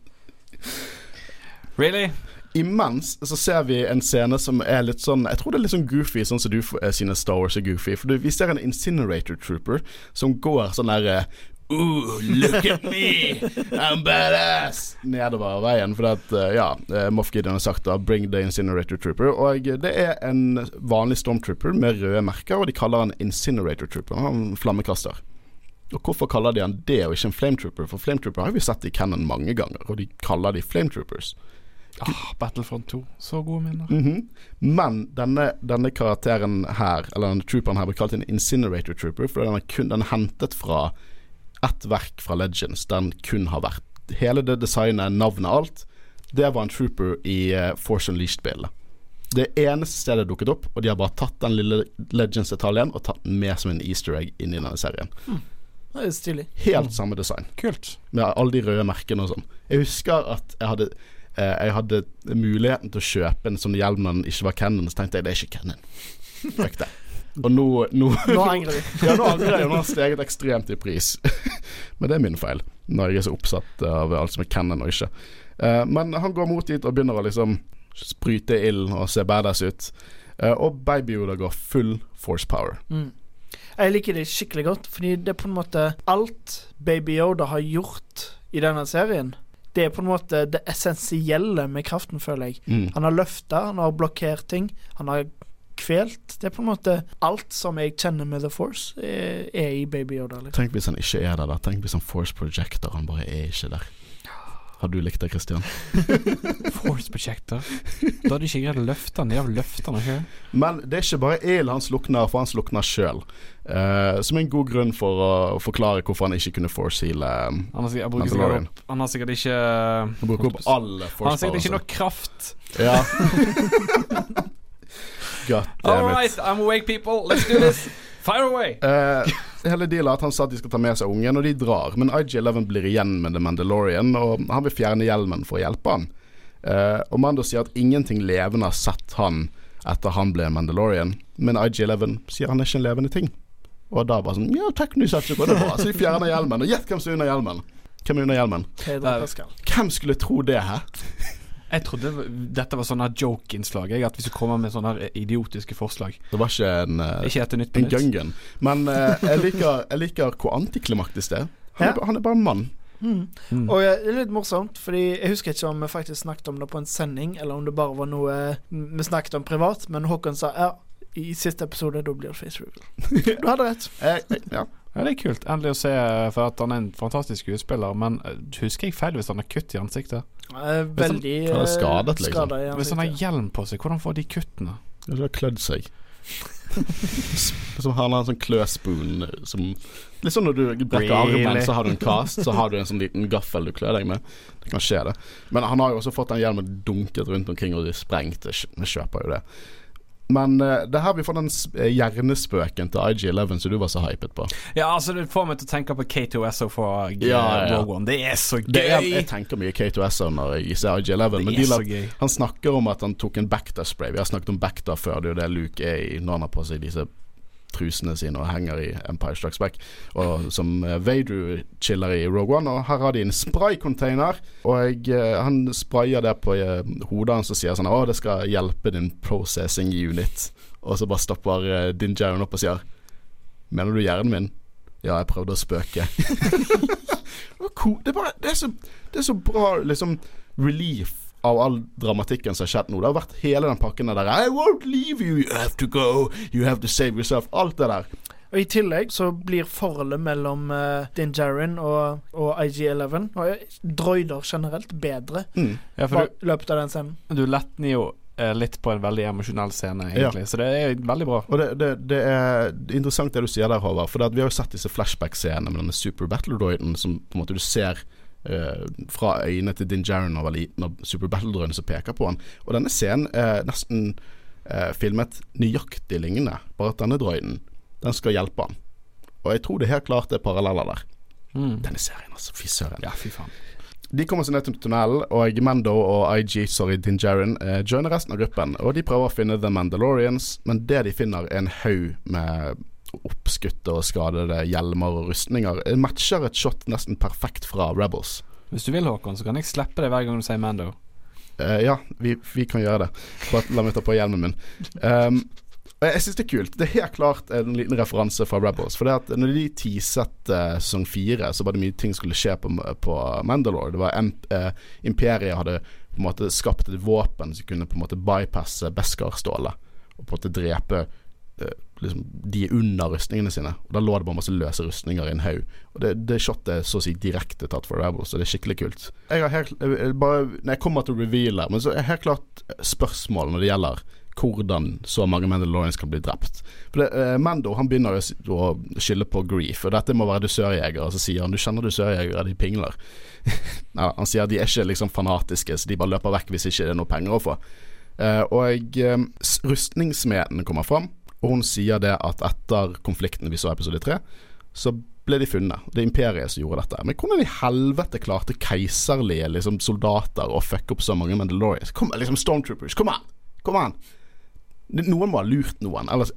really? Imens så ser vi en scene som er litt sånn Jeg tror det er litt sånn goofy, sånn som du synes Star Wars er goofy. For vi ser en Incinerator Trooper som går sånn der Ooh, look at me, I'm badass! Nedover veien. For at, eh, ja, eh, Moff Gideon har sagt da 'bring the incinerator trooper'. Og det er en vanlig stormtrooper med røde merker, og de kaller han incinerator trooper. Han flammekaster. Og hvorfor kaller de han det og ikke en flametrooper? For flametrooper har vi sett i Cannon mange ganger, og de kaller de flametroopers. Ah, Battlefront 2. Så gode minner. Mhm. Men denne, denne karakteren her, eller denne trooperen her, ble kalt en incinerator trooper, for den er, kun, den er hentet fra ett verk fra Legends. Den kun har vært Hele det designet, navnet, alt, det var en trooper i uh, Force Unleashed-spillet. Det eneste stedet det dukket opp, og de har bare tatt den lille Legends-detaljen og tatt den med som en easter egg inn i denne serien. Det er stilig. Helt samme design Kult. med alle de røde merkene og sånn. Jeg husker at jeg hadde, jeg hadde muligheten til å kjøpe en sånn hjelm når den ikke var Cannon, så tenkte jeg det er ikke Cannon. Fuck det. Og nå, nå, Nå angrer vi. ja, nå angrer jeg, nå har den steget ekstremt i pris. Men det er min feil, når jeg er så oppsatt av alt som er Cannon og ikke. Eh, men han går mot dit og begynner å liksom spryte ild og se badass ut. Eh, og Baby Yoda går full force power. Mm. Jeg liker det skikkelig godt, fordi det er på en måte alt Baby Yoda har gjort i denne serien. Det er på en måte det essensielle med kraften, føler jeg. Mm. Han har løfta, han har blokkert ting, han har kvelt. Det er på en måte alt som jeg kjenner med The Force, er, er i Baby Yoda. Liksom. Tenk hvis han ikke er der, da. Tenk hvis han force projector, han bare er ikke der. Har du likt det, Christian? Force Projector. Da hadde du ikke greid å løfte den. De har løfta den sjøl. Men det er ikke bare ild han slukner, for han slukner sjøl. Uh, som er en god grunn for å forklare hvorfor han ikke kunne force-heale. Um, Han jeg Han har sikkert ikke han bruker opp alle Han har sikkert ikke nok kraft. Ja. God All damn it. right, I'm awake, people. Let's do this. Fire away. Eh, hele dealet er at han sa at de skal ta med seg ungen, og de drar. Men IG-11 blir igjen med The Mandalorian, og han vil fjerne hjelmen for å hjelpe han. Eh, og Mando sier at ingenting levende har sett han etter han ble Mandalorian, men IG-11 sier han er ikke en levende ting. Og da bare sånn Ja, teknisk sett så går det bra. Så de fjerner hjelmen. Og gjett hvem som er under hjelmen. Hvem er under hjelmen? Hvem skulle tro det, hæ? Jeg trodde dette var sånn joke-innslag. At hvis du kommer med sånne idiotiske forslag Det var ikke en eh, Ikke nytt en gungun. Men uh, jeg, liker, jeg liker hvor antiklimaktisk det er. Han, Ja. er. han er bare en mann. Mm. Mm. Og eh, det er litt morsomt, Fordi jeg husker ikke om vi faktisk snakket om det på en sending, eller om det bare var noe vi snakket om privat, men Håkon sa ja, i siste episode, da blir det face reveal. Du hadde rett. Ja. Ja, det er kult. Endelig å se, for at han er en fantastisk skuespiller. Men husker jeg feil hvis han har kutt i ansiktet? Eh, veldig han er eh, skadet, liksom. skadet i Hvis han har hjelm på seg, hvordan får de kuttene? Det har klødd seg. som han har en sånn kløspoon som Litt sånn når du brekker Really? armen, så har du en cast, så har du en sånn liten gaffel du klør deg med. Det kan skje, det. Men han har jo også fått den hjelmen dunket rundt omkring og de sprengt. Vi jeg kjøper jo det. Men eh, det er her vi får den eh, hjernespøken til IG11 som du var så hypet på. Ja, altså Det får meg til å tenke på K2SO fra G- Ja, ja. Det er så gøy! Det er, jeg tenker mye K2SO når jeg ser IG11, men de han snakker om at han tok en Bacta-spray. Vi har snakket om Bacta før, det er jo det Luke er i når han har på seg disse trusene sine og henger i Empire Strikes Back. Og som eh, Vader chiller i Rogue One. Og her har de en spraycontainer, og eh, han sprayer det på eh, hodet hans og sier sånn Å, det skal hjelpe din processing unit. Og så bare stopper Din Jaron opp og sier Mener du hjernen min? Ja, jeg prøvde å spøke. det, er bare, det, er så, det er så bra liksom relief av all dramatikken som har skjedd nå. Det har vært hele den pakken der I won't leave you, you have to go, you have to save yourself. Alt det der. Og I tillegg så blir forholdet mellom uh, Din Djarin og, og IG11 og eh, droider generelt bedre Mm. Ja, for du, løpet av den scenen. du, du letner jo eh, litt på en veldig emosjonell scene, egentlig. Så det er veldig bra. Og det, det, det er interessant det du sier der, Håvard. For det at vi har jo sett disse flashback-scenene med denne super battle-droiden som på en måte du ser fra øynene til Din Jaron når han var liten, og super battle-droiden som peker på han. Og denne scenen er nesten eh, filmet nøyaktig lignende, bare at denne droiden, den skal hjelpe han. Og jeg tror det helt klart er paralleller der. Mm. Denne serien, altså. Fy søren. Ja, fy faen. De kommer seg ned til tunnelen, og Mando og IG, sorry, Din Djarin, eh, joiner resten av gruppen. Og de prøver å finne The Mandalorians, men det de finner er en haug med oppskutte og skadede hjelmer og rustninger. Det matcher et shot nesten perfekt fra Rebels. Hvis du vil, Håkon, så kan jeg slippe deg hver gang du sier Mando. Uh, ja, vi, vi kan gjøre det. Bare la meg ta på hjelmen min. Um, jeg syns det er kult. Det er helt klart en liten referanse fra Rebels. For det at når de teaset uh, sesong fire, så var det mye ting som skulle skje på, på Mandalore. Det var uh, Imperiet hadde på en måte skapt et våpen som kunne på en måte bypasse Beskar-stålet. Og på en måte drepe uh, liksom, de under rustningene sine. Og Da lå det bare masse løse rustninger i en haug. Og det, det shotet er så å si direkte tatt for Rebels, og det er skikkelig kult. Jeg har helt, bare, når jeg kommer til reveal her, men så er helt klart spørsmål når det gjelder hvordan så mange Mandalorians kan bli drept. For det, eh, Mando han begynner å, skylde på grief, og dette må være dusørjegere. Så sier han du kjenner dusørjegere, de pingler. Nei, han sier de er ikke liksom fanatiske, så de bare løper vekk hvis ikke det er noe penger å få. Eh, og eh, rustningssmeden kommer fram, og hun sier det at etter konflikten vi så i episode tre, så ble de funnet. Det er imperiet som gjorde dette. Men hvordan i helvete klarte keiserlige liksom, soldater å fucke opp så mange Mandalorians? Kom, liksom Stormtroopers, kom an! Kom an! Noen må ha lurt noen, ellers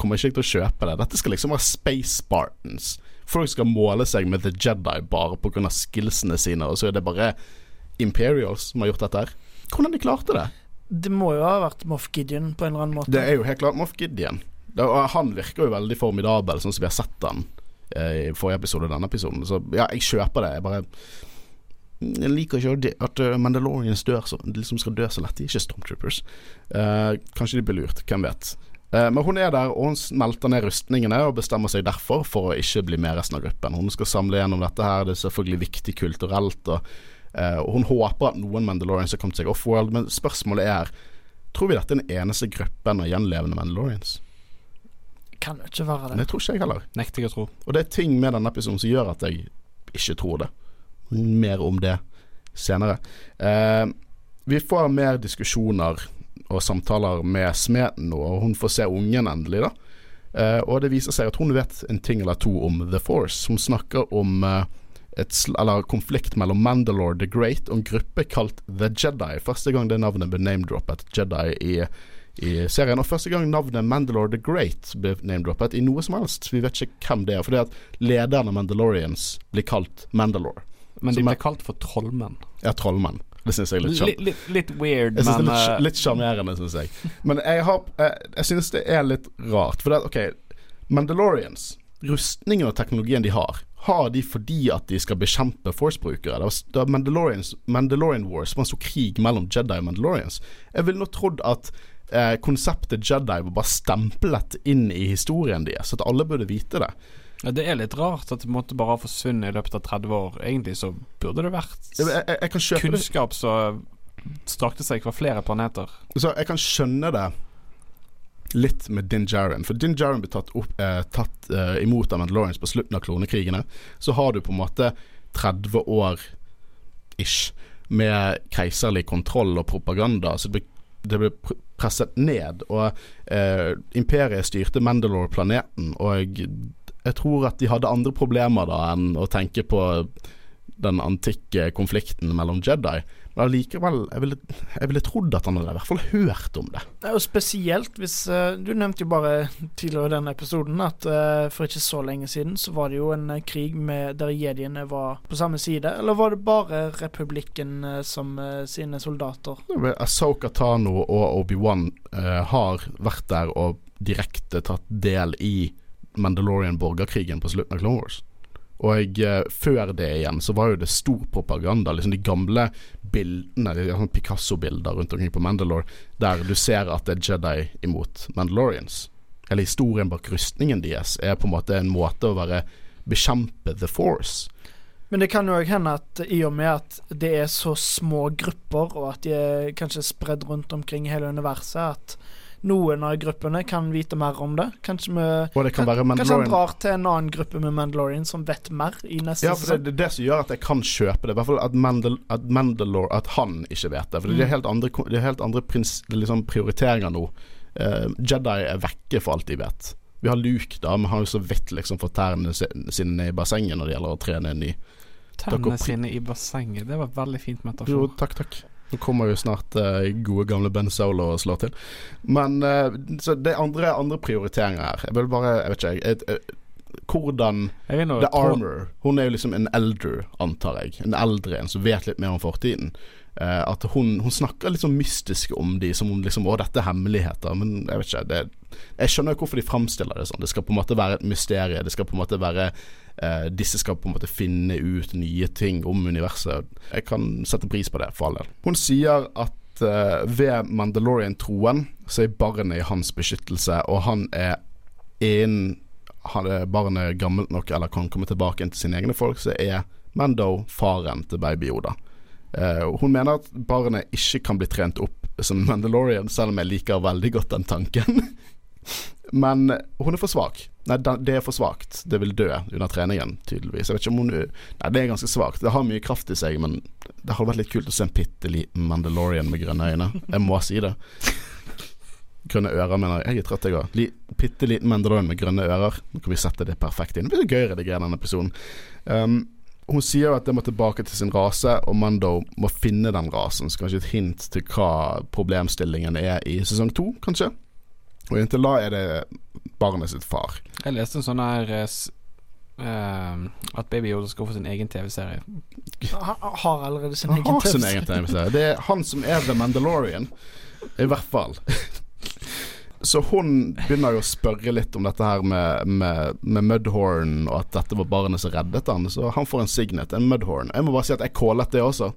kommer jeg ikke til å kjøpe det. Dette skal liksom være Space Spartans. Folk skal måle seg med The Jedi bare pga. skillsene sine, og så er det bare Imperials som har gjort dette her. Hvordan de klarte det? Det må jo ha vært Moff Gideon på en eller annen måte. Det er jo helt klart Moff Gideon. Det, han virker jo veldig formidabel, sånn som vi har sett han eh, i forrige episode og denne episoden. Så ja, jeg kjøper det. Jeg bare jeg liker ikke at uh, Mandalorians dør så, liksom skal dø så lett. De er ikke Stormtroopers. Eh, kanskje de blir lurt, hvem vet. Eh, men hun er der, og hun smelter ned rustningene og bestemmer seg derfor for å ikke bli med resten av gruppen. Hun skal samle gjennom dette her, det er selvfølgelig viktig kulturelt. Og, og hun håper at noen Mandalorians har kommet seg offworld, men spørsmålet er Tror vi dette er den eneste gruppen av gjenlevende Mandalorians? Kan jo ikke være det. Det tror ikke jeg heller. Nekter jeg å tro. Og det er ting med denne episoden som gjør at jeg ikke tror det. Mer om det senere. Eh, vi får mer diskusjoner og samtaler med smeden nå, og hun får se ungen endelig, da. Eh, og det viser seg at hun vet en ting eller to om The Force. Hun snakker om eh, et eller konflikt mellom Mandalore the Great og en gruppe kalt The Jedi. Første gang det navnet ble name-droppet Jedi i, i, serien. Og første gang navnet Mandalore the Great ble name-droppet i noe som helst. Vi vet ikke hvem det er. For det er at lederen av Mandalorians blir kalt Mandalore. Men de blir kalt for trollmenn. Ja, trollmenn. Det syns jeg er litt litt, litt, litt weird, jeg men det er Litt sjarmerende, syns jeg. Men jeg, har, jeg, jeg synes det er litt rart. For det, ok, Mandalorians, rustningen og teknologien de har, har de fordi at de skal bekjempe Force-brukere. Det var Mandalorian Wars var en stor krig mellom Jedi og Mandalorians. Jeg ville nå trodd at eh, konseptet Jedi var bare stemplet inn i historien deres, så at alle burde vite det. Ja, Det er litt rart at det måtte bare ha forsvunnet i løpet av 30 år. Egentlig så burde det vært jeg, jeg, jeg kunnskap som strakte seg fra flere planeter. Så jeg kan skjønne det litt med Din Djarin. For Din Djarin ble tatt, opp, eh, tatt eh, imot av Mandalorians på slutten av klonekrigene. Så har du på en måte 30 år ish med keiserlig kontroll og propaganda. Så det ble, ble presset ned. Og eh, imperiet styrte Mandalore-planeten. Og jeg tror at de hadde andre problemer da enn å tenke på den antikke konflikten mellom Jedi. Men allikevel, jeg ville, jeg ville trodd at han hadde i hvert fall hørt om det. Og spesielt hvis uh, Du nevnte jo bare tidligere i denne episoden at uh, for ikke så lenge siden så var det jo en uh, krig med der jediene var på samme side. Eller var det bare republikken som sine soldater? Asoka Tano og Obi-Wan har vært der og direkte tatt del i Mandalorian-borgerkrigen på slutten av Clone Wars. Og jeg, før det igjen så var jo det stor propaganda. Liksom De gamle bildene, de Picasso-bilder rundt omkring på Mandalore, der du ser at det er Jedi imot Mandalorians. Eller historien bak rustningen deres er på en måte en måte å være bekjempe The Force. Men det kan jo òg hende at i og med at det er så små grupper, og at de er kanskje spredd rundt omkring i hele universet, at noen av gruppene kan vite mer om det. Kanskje, med, det kan kan, kanskje han drar til en annen gruppe med Mandalorian som vet mer i neste Ja, for det er det som gjør at jeg kan kjøpe det. I hvert fall at, Mandal at Mandalore At han ikke vet det. For mm. det er helt andre, det er helt andre prins, liksom prioriteringer nå. Uh, Jedi er vekke for alt de vet. Vi har Luke, da, men har jo så vidt liksom fått tærne sine ned i bassenget når det gjelder å trene en ny Tærne sine i bassenget, det var veldig fint metafor. Jo, takk, takk. Nå kommer jo snart uh, gode, gamle Ben Solo og slår til. Men uh, så det er andre, andre prioriteringer her. Jeg vil bare Jeg vet ikke, jeg, jeg, hvordan Jeg The Armor Hun er jo liksom en elder, antar jeg. En eldre en som vet litt mer om fortiden. Uh, at hun, hun snakker litt sånn mystisk om de, som om liksom Å, dette er hemmeligheter. Men jeg vet ikke. Det, jeg skjønner jo hvorfor de fremstiller det sånn. Det skal på en måte være et mysterium. Det skal på en måte være eh, Disse skal på en måte finne ut nye ting om universet. Jeg kan sette pris på det, for all del. Hun sier at eh, ved Mandalorian-troen så er barnet i hans beskyttelse, og han er innen er barnet gammelt nok eller kan komme tilbake til sine egne folk, så er Mando faren til baby Yoda. Eh, hun mener at barnet ikke kan bli trent opp som Mandalorian, selv om jeg liker veldig godt den tanken. Men hun er for svak. Nei, det er for svakt. Det vil dø under treningen, tydeligvis. Jeg vet ikke om hun Nei, det er ganske svakt. Det har mye kraft i seg, men det hadde vært litt kult å se en bitte liten Mandalorian med grønne øyne. Jeg må si det. Grønne ører, mener jeg. Jeg er trøtt, jeg òg. Bitte liten Mandalorian med grønne ører. Nå kan vi sette det perfekt inn. Det blir gøy å redigere denne episoden. Um, hun sier jo at det må tilbake til sin rase, og Mando må finne den rasen. Så kanskje et hint til hva problemstillingen er i sesong to, kanskje. Og inntil da er det barnet sitt far. Jeg leste en sånn her Uh, At Baby Yoda skal få sin egen TV-serie. Han har allerede sin Han egen har sin TV-serie. egen TV-serie. Det er han som er The Mandalorian, i hvert fall. Så hun begynner jo å spørre litt om dette her med, med, med Mudhorn, og at dette var barnet som reddet han. Så han får en signet, en Mudhorn. Jeg må bare si at jeg kålet det også.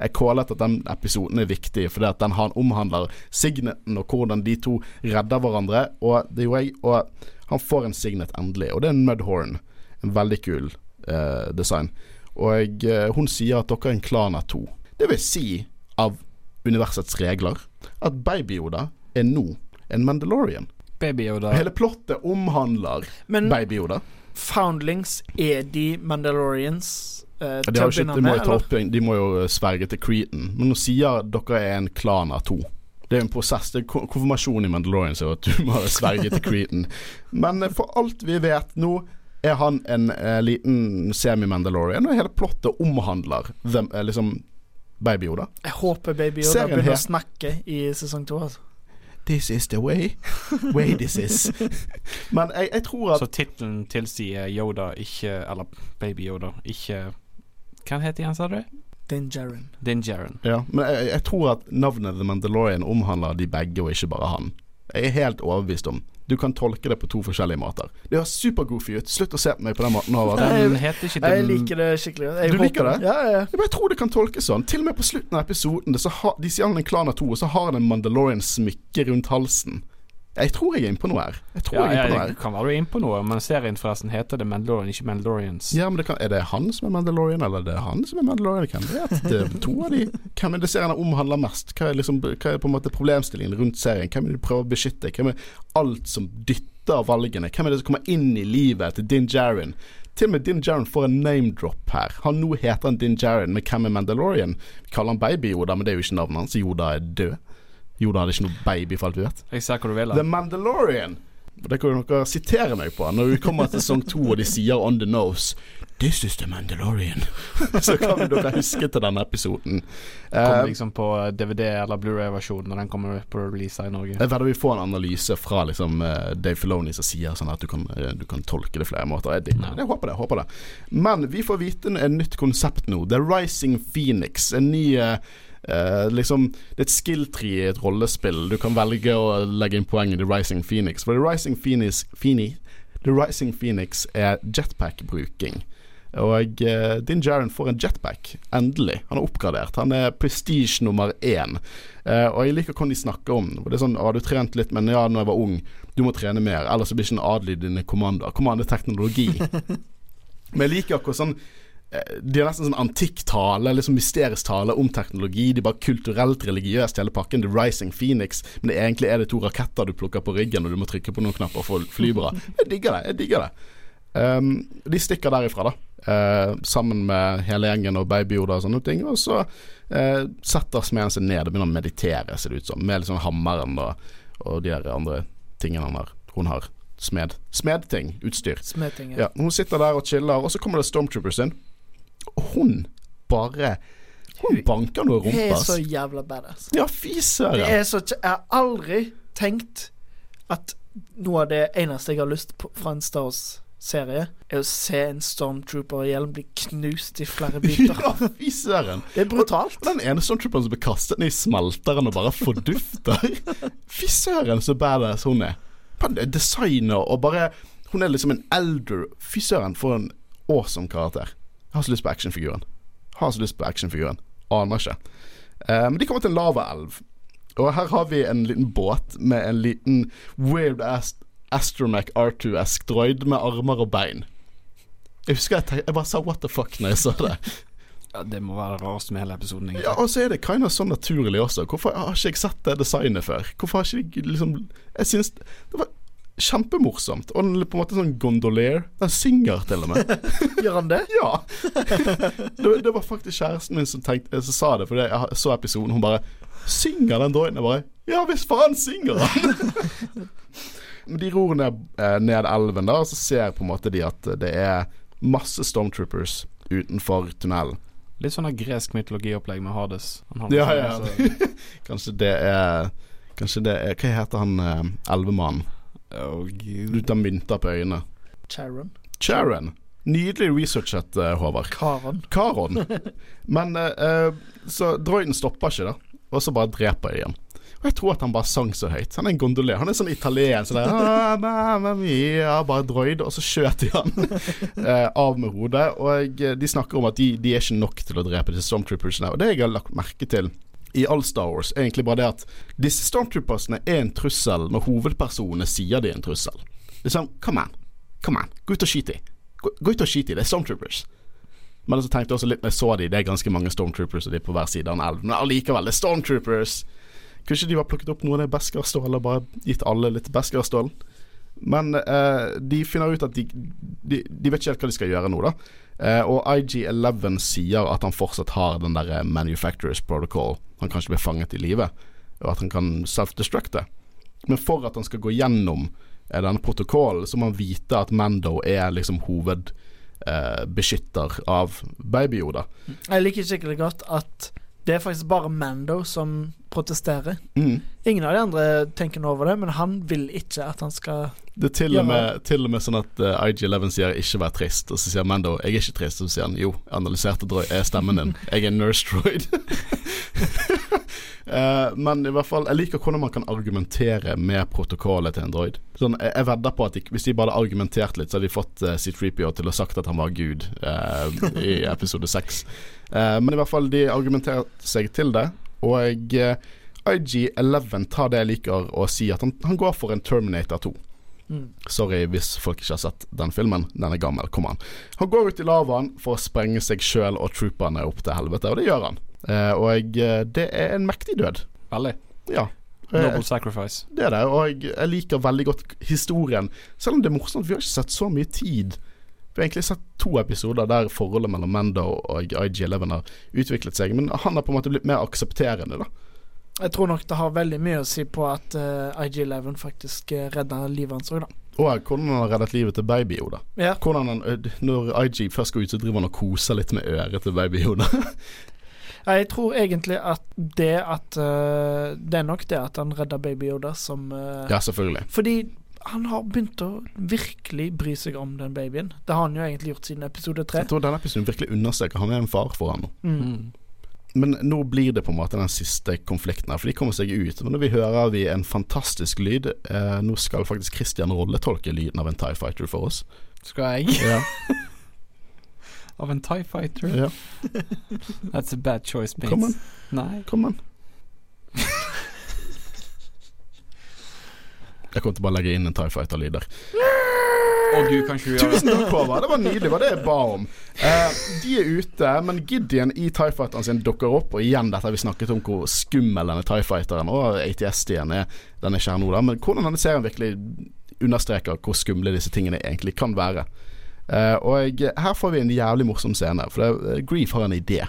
Jeg kålet at den episoden er viktig, fordi at den han omhandler signeten og hvordan de to redder hverandre. Og det gjorde jeg. Og han får en signet endelig, og det er en Mudhorn. En veldig kul eh, design. Og eh, hun sier at dere er en klan av to. Det vil si, av universets regler, at Baby Yoda er nå en Mandalorian. Baby Yoda Hele plottet omhandler Baby Yoda. Foundlings, er de Mandalorians eh, De, har ikke, de, må med, jo ta opp, de må jo sverge til Cretan. Men nå sier dere er en klan av to. Det er jo en prosess. Det er konfirmasjon i Mandalorian så at du må sverge til Cretan. Men eh, for alt vi vet nå, er han en eh, liten semi-Mandalorian, og hele plottet omhandler hvem, eh, liksom Baby Yoda. Jeg håper Baby Yoda Serien begynner her- å snakke i sesong to. Altså. This is the way. Way this is. Men jeg, jeg tror at Så tittelen tilsier Yoda, ikke Eller Baby Yoda, ikke Hva heter han, sa du? Din Jaren. Din Jaren. Ja, men jeg, jeg tror at navnet The Mandalorian omhandler de begge, og ikke bare han. Jeg er helt overbevist om. Du kan tolke det på to forskjellige måter. Det høres supergoofy ut. Slutt å se på meg på den måten. Over. Den heter ikke Jeg liker det skikkelig. Jeg Du håper liker det? Ja, ja. Jeg tror det kan tolkes sånn. Til og med på slutten av episoden det, så har, De sier han er klan av to, og så har han en Mandalorian smykke rundt halsen. Jeg tror jeg er inne på noe her. Jeg tror Ja, jeg er inne på noe det her. kan være du er inne på noe, men serien forresten heter det Mandalorian, ikke Mandalorians. Ja, men det kan, Er det han som er Mandalorian, eller er det han som er Mandalorian? Hvem vet? Det er to av de. Hvem er det serien omhandler mest? Hva er, liksom, hva er på en måte problemstillingen rundt serien? Hvem er det de prøver å beskytte? Hvem er alt som dytter valgene? Hvem er det som kommer inn i livet til Din Djarin? Til og med Din Djarin får en name-drop her. Han Nå heter han Din Djarin, men hvem er Mandalorian? Vi kaller han Baby Yoda, men det er jo ikke navnet hans. Yoda er død. Yoda hadde ikke noe baby, for alt vi vet. Jeg ser hva du vil. The. Mandalorian. Det kan jo dere sitere meg på når vi kommer til sesong to og de sier on the nose This is the Mandalorian. Så kan dere huske til denne episoden. Kommer Eh, liksom på DVD eller Blu-ray-versjonen når den kommer på release i Norge. jeg vedder vi får en analyse fra liksom, eh, Dave Filoni som sier sånn at du kan, eh, du kan tolke det flere måter. Jeg, det. jeg håper det. jeg håper det Men vi får vite en, nytt konsept nå. The Rising Phoenix. En ny eh, eh, liksom, Det er et skill-tree i et rollespill. Du kan velge å legge inn poeng i The Rising Phoenix. For The Rising Phoenix, Phoenix, The Rising Phoenix er jetpack-bruking. Og uh, Din Jaren får en jetpack. Endelig. Han er oppgradert. Han er prestige nummer én. Uh, og jeg liker hvordan de snakker om det. Det er sånn, ah, du trent litt, men ja, når jeg var ung, du må trene mer. Ellers blir ikke en adel i dine kommander Kommandeteknologi men jeg liker akkurat sånn de har nesten sånn antikk tale, liksom mysterisk tale om teknologi. De er bare kulturelt religiøst, hele pakken. The Rising Phoenix. Men det, egentlig er det to raketter du plukker på ryggen, og du må trykke på noen knapper for å fly bra. Jeg digger det. jeg digger det Um, de stikker derifra, da. Uh, sammen med hele gjengen og Baby og sånne ting. Og så uh, setter smeden seg ned og begynner å meditere, ser det ut som. Med liksom hammeren og, og de der andre tingene har. Hun har smed. Smedting. Utstyr. Smeting. Ja, hun sitter der og chiller, og så kommer det Stormtroopers inn. Og hun bare Hun banker noe rumpa. Det er så jævla badass. Ja, fy søren. Jeg har aldri tenkt at noe av det eneste jeg har lyst på fra en Star Wars serie, er å se en Stormtrooper-hjelm bli knust i flere biter. Ja, fy søren. Det er brutalt. Og Den ene stormtrooperen som blir kastet ned i smelteren og bare fordufter. Fy søren, så badass hun er. Designer og bare Hun er liksom en elder Fy søren, for en awesome karakter. Jeg har så lyst på actionfiguren. Har så lyst på actionfiguren. Aner ikke. Men men de kommer til en lavaelv. Og her har vi en liten båt med en liten weird ass Astromech R2-esk droid med armer og bein. Jeg husker jeg, jeg bare sa what the fuck når jeg så det. Ja, det må være det rareste med hele episoden. egentlig. Ja, Og så er det kind of sånn naturlig også. Hvorfor har ikke jeg sett det designet før? Hvorfor har ikke de liksom Jeg syns det var kjempemorsomt. Og den er på en måte sånn gondolier. Den synger til og med. Gjør han det? Ja! Det, det var faktisk kjæresten min som, tenkte, som sa det, for jeg så episoden. Hun bare Synger den droiden? Jeg bare Ja visst faen synger han! Men De ror ned, eh, ned elven, da, og så ser på en måte de at det er masse stormtroopers utenfor tunnelen. Litt sånn gresk mytologiopplegg med Hades. Han Ja, liksom- ja. Kanskje det er Kanskje det er Hva heter han eh, elvemannen? Å, gud. Uten mynter på øynene. Charon. Charon. Nydelig researchet, eh, Håvard. Karon. Karon. Men eh, Så droiden stopper ikke, da. Og så bare dreper de igjen. Og jeg tror at han bare sang så høyt. Han er en gondolier. Han er sånn italien. Så «Ah, mamma mia», bare droid. Og så skjøt de han uh, av med hodet. Og de snakker om at de, de er ikke nok til å drepe disse stormtroopersene. Og det jeg har lagt merke til i all Star Wars, er egentlig bare det at disse stormtroopersene er en trussel når hovedpersonene sier de er en trussel. Liksom, come on. Come on. Gå ut og skyt de. Gå, gå ut og skyt de. Det er stormtroopers. Men så tenkte jeg også litt når jeg så de, det er ganske mange stormtroopers, og de er på hver side av en elv. Men allikevel, det er stormtroopers. Kanskje de var plukket opp noe av det Beskar-stål og bare gitt alle litt Beskar-stål. Men eh, de finner ut at de, de, de vet ikke helt hva de skal gjøre nå, da. Eh, og IG11 sier at han fortsatt har den der eh, manufacturers protocol. Han kan ikke bli fanget i live, og at han kan self-destructe. Men for at han skal gå gjennom eh, denne protokollen, så må han vite at Mando er liksom hovedbeskytter eh, av Baby-Yoda. Jeg liker skikkelig godt at det er faktisk bare Mando som protesterer. Mm. Ingen av de andre tenker noe over det, men han vil ikke at han skal Det er til og, med, til og med sånn at uh, IG11 sier 'ikke vær trist', og så sier Mando 'jeg er ikke trist', og så sier han 'jo, analyserte droid er stemmen din, jeg er nurse droid'. uh, men i hvert fall Jeg liker hvordan man kan argumentere med protokollet til en droid. Sånn, jeg, jeg vedder på at de, Hvis de bare hadde argumentert litt, så hadde de fått uh, C3PO til å sagt at han var gud uh, i episode 6. Eh, men i hvert fall, de argumenterer seg til det, og eh, IG11 tar det jeg liker å si, at han, han går for en Terminator 2. mm. Sorry hvis folk ikke har sett den filmen. Den er gammel. Kom an. Han går ut i lavaen for å sprenge seg sjøl og trooperne opp til helvete, og det gjør han. Eh, og eh, det er en mektig død. Veldig. Ja. Noble sacrifice. det er det, og jeg, jeg liker veldig godt historien. Selv om det er morsomt, vi har ikke sett så mye tid. Vi har egentlig sett to episoder der forholdet mellom Mando og IG11 har utviklet seg, men han har på en måte blitt mer aksepterende, da. Jeg tror nok det har veldig mye å si på at uh, IG11 faktisk uh, redda livet hans òg, da. Og hvordan han har reddet livet til Baby Yoda. Ja. Hvordan han, Når IG først går ut, så driver han og koser litt med øret til Baby Yoda. Jeg tror egentlig at det at uh, Det er nok det at han redda Baby Yoda som uh, ja, selvfølgelig. Fordi han har begynt å virkelig bry seg om den babyen. Det har han jo egentlig gjort siden episode tre. Jeg tror denne episoden virkelig understreker han er en far for han nå. Mm. Mm. Men nå blir det på en måte den siste konflikten her, for de kommer seg ut. Men når vi hører vi en fantastisk lyd eh, Nå skal faktisk Christian rolletolke lyden av en Tie Fighter for oss. Skal jeg? Ja, Av en Tie Fighter? ja. That's a bad choice, Bates. Kom an, Nei. kom an. Jeg kommer til å bare legge inn en Tie Fighter-lyd der. Å gud? Tusen takk, Håvard. Det var nydelig. Det var det jeg ba om. Eh, de er ute, men Gideon i Tie Fighteren sin dukker opp. Og igjen dette har vi snakket om hvor skummel denne Tie Fighteren og ATS-en er. Den er ikke her nå, da. Men hvordan denne serien virkelig understreker hvor skumle disse tingene egentlig kan være. Eh, og her får vi en jævlig morsom scene. For det, Grief har en idé.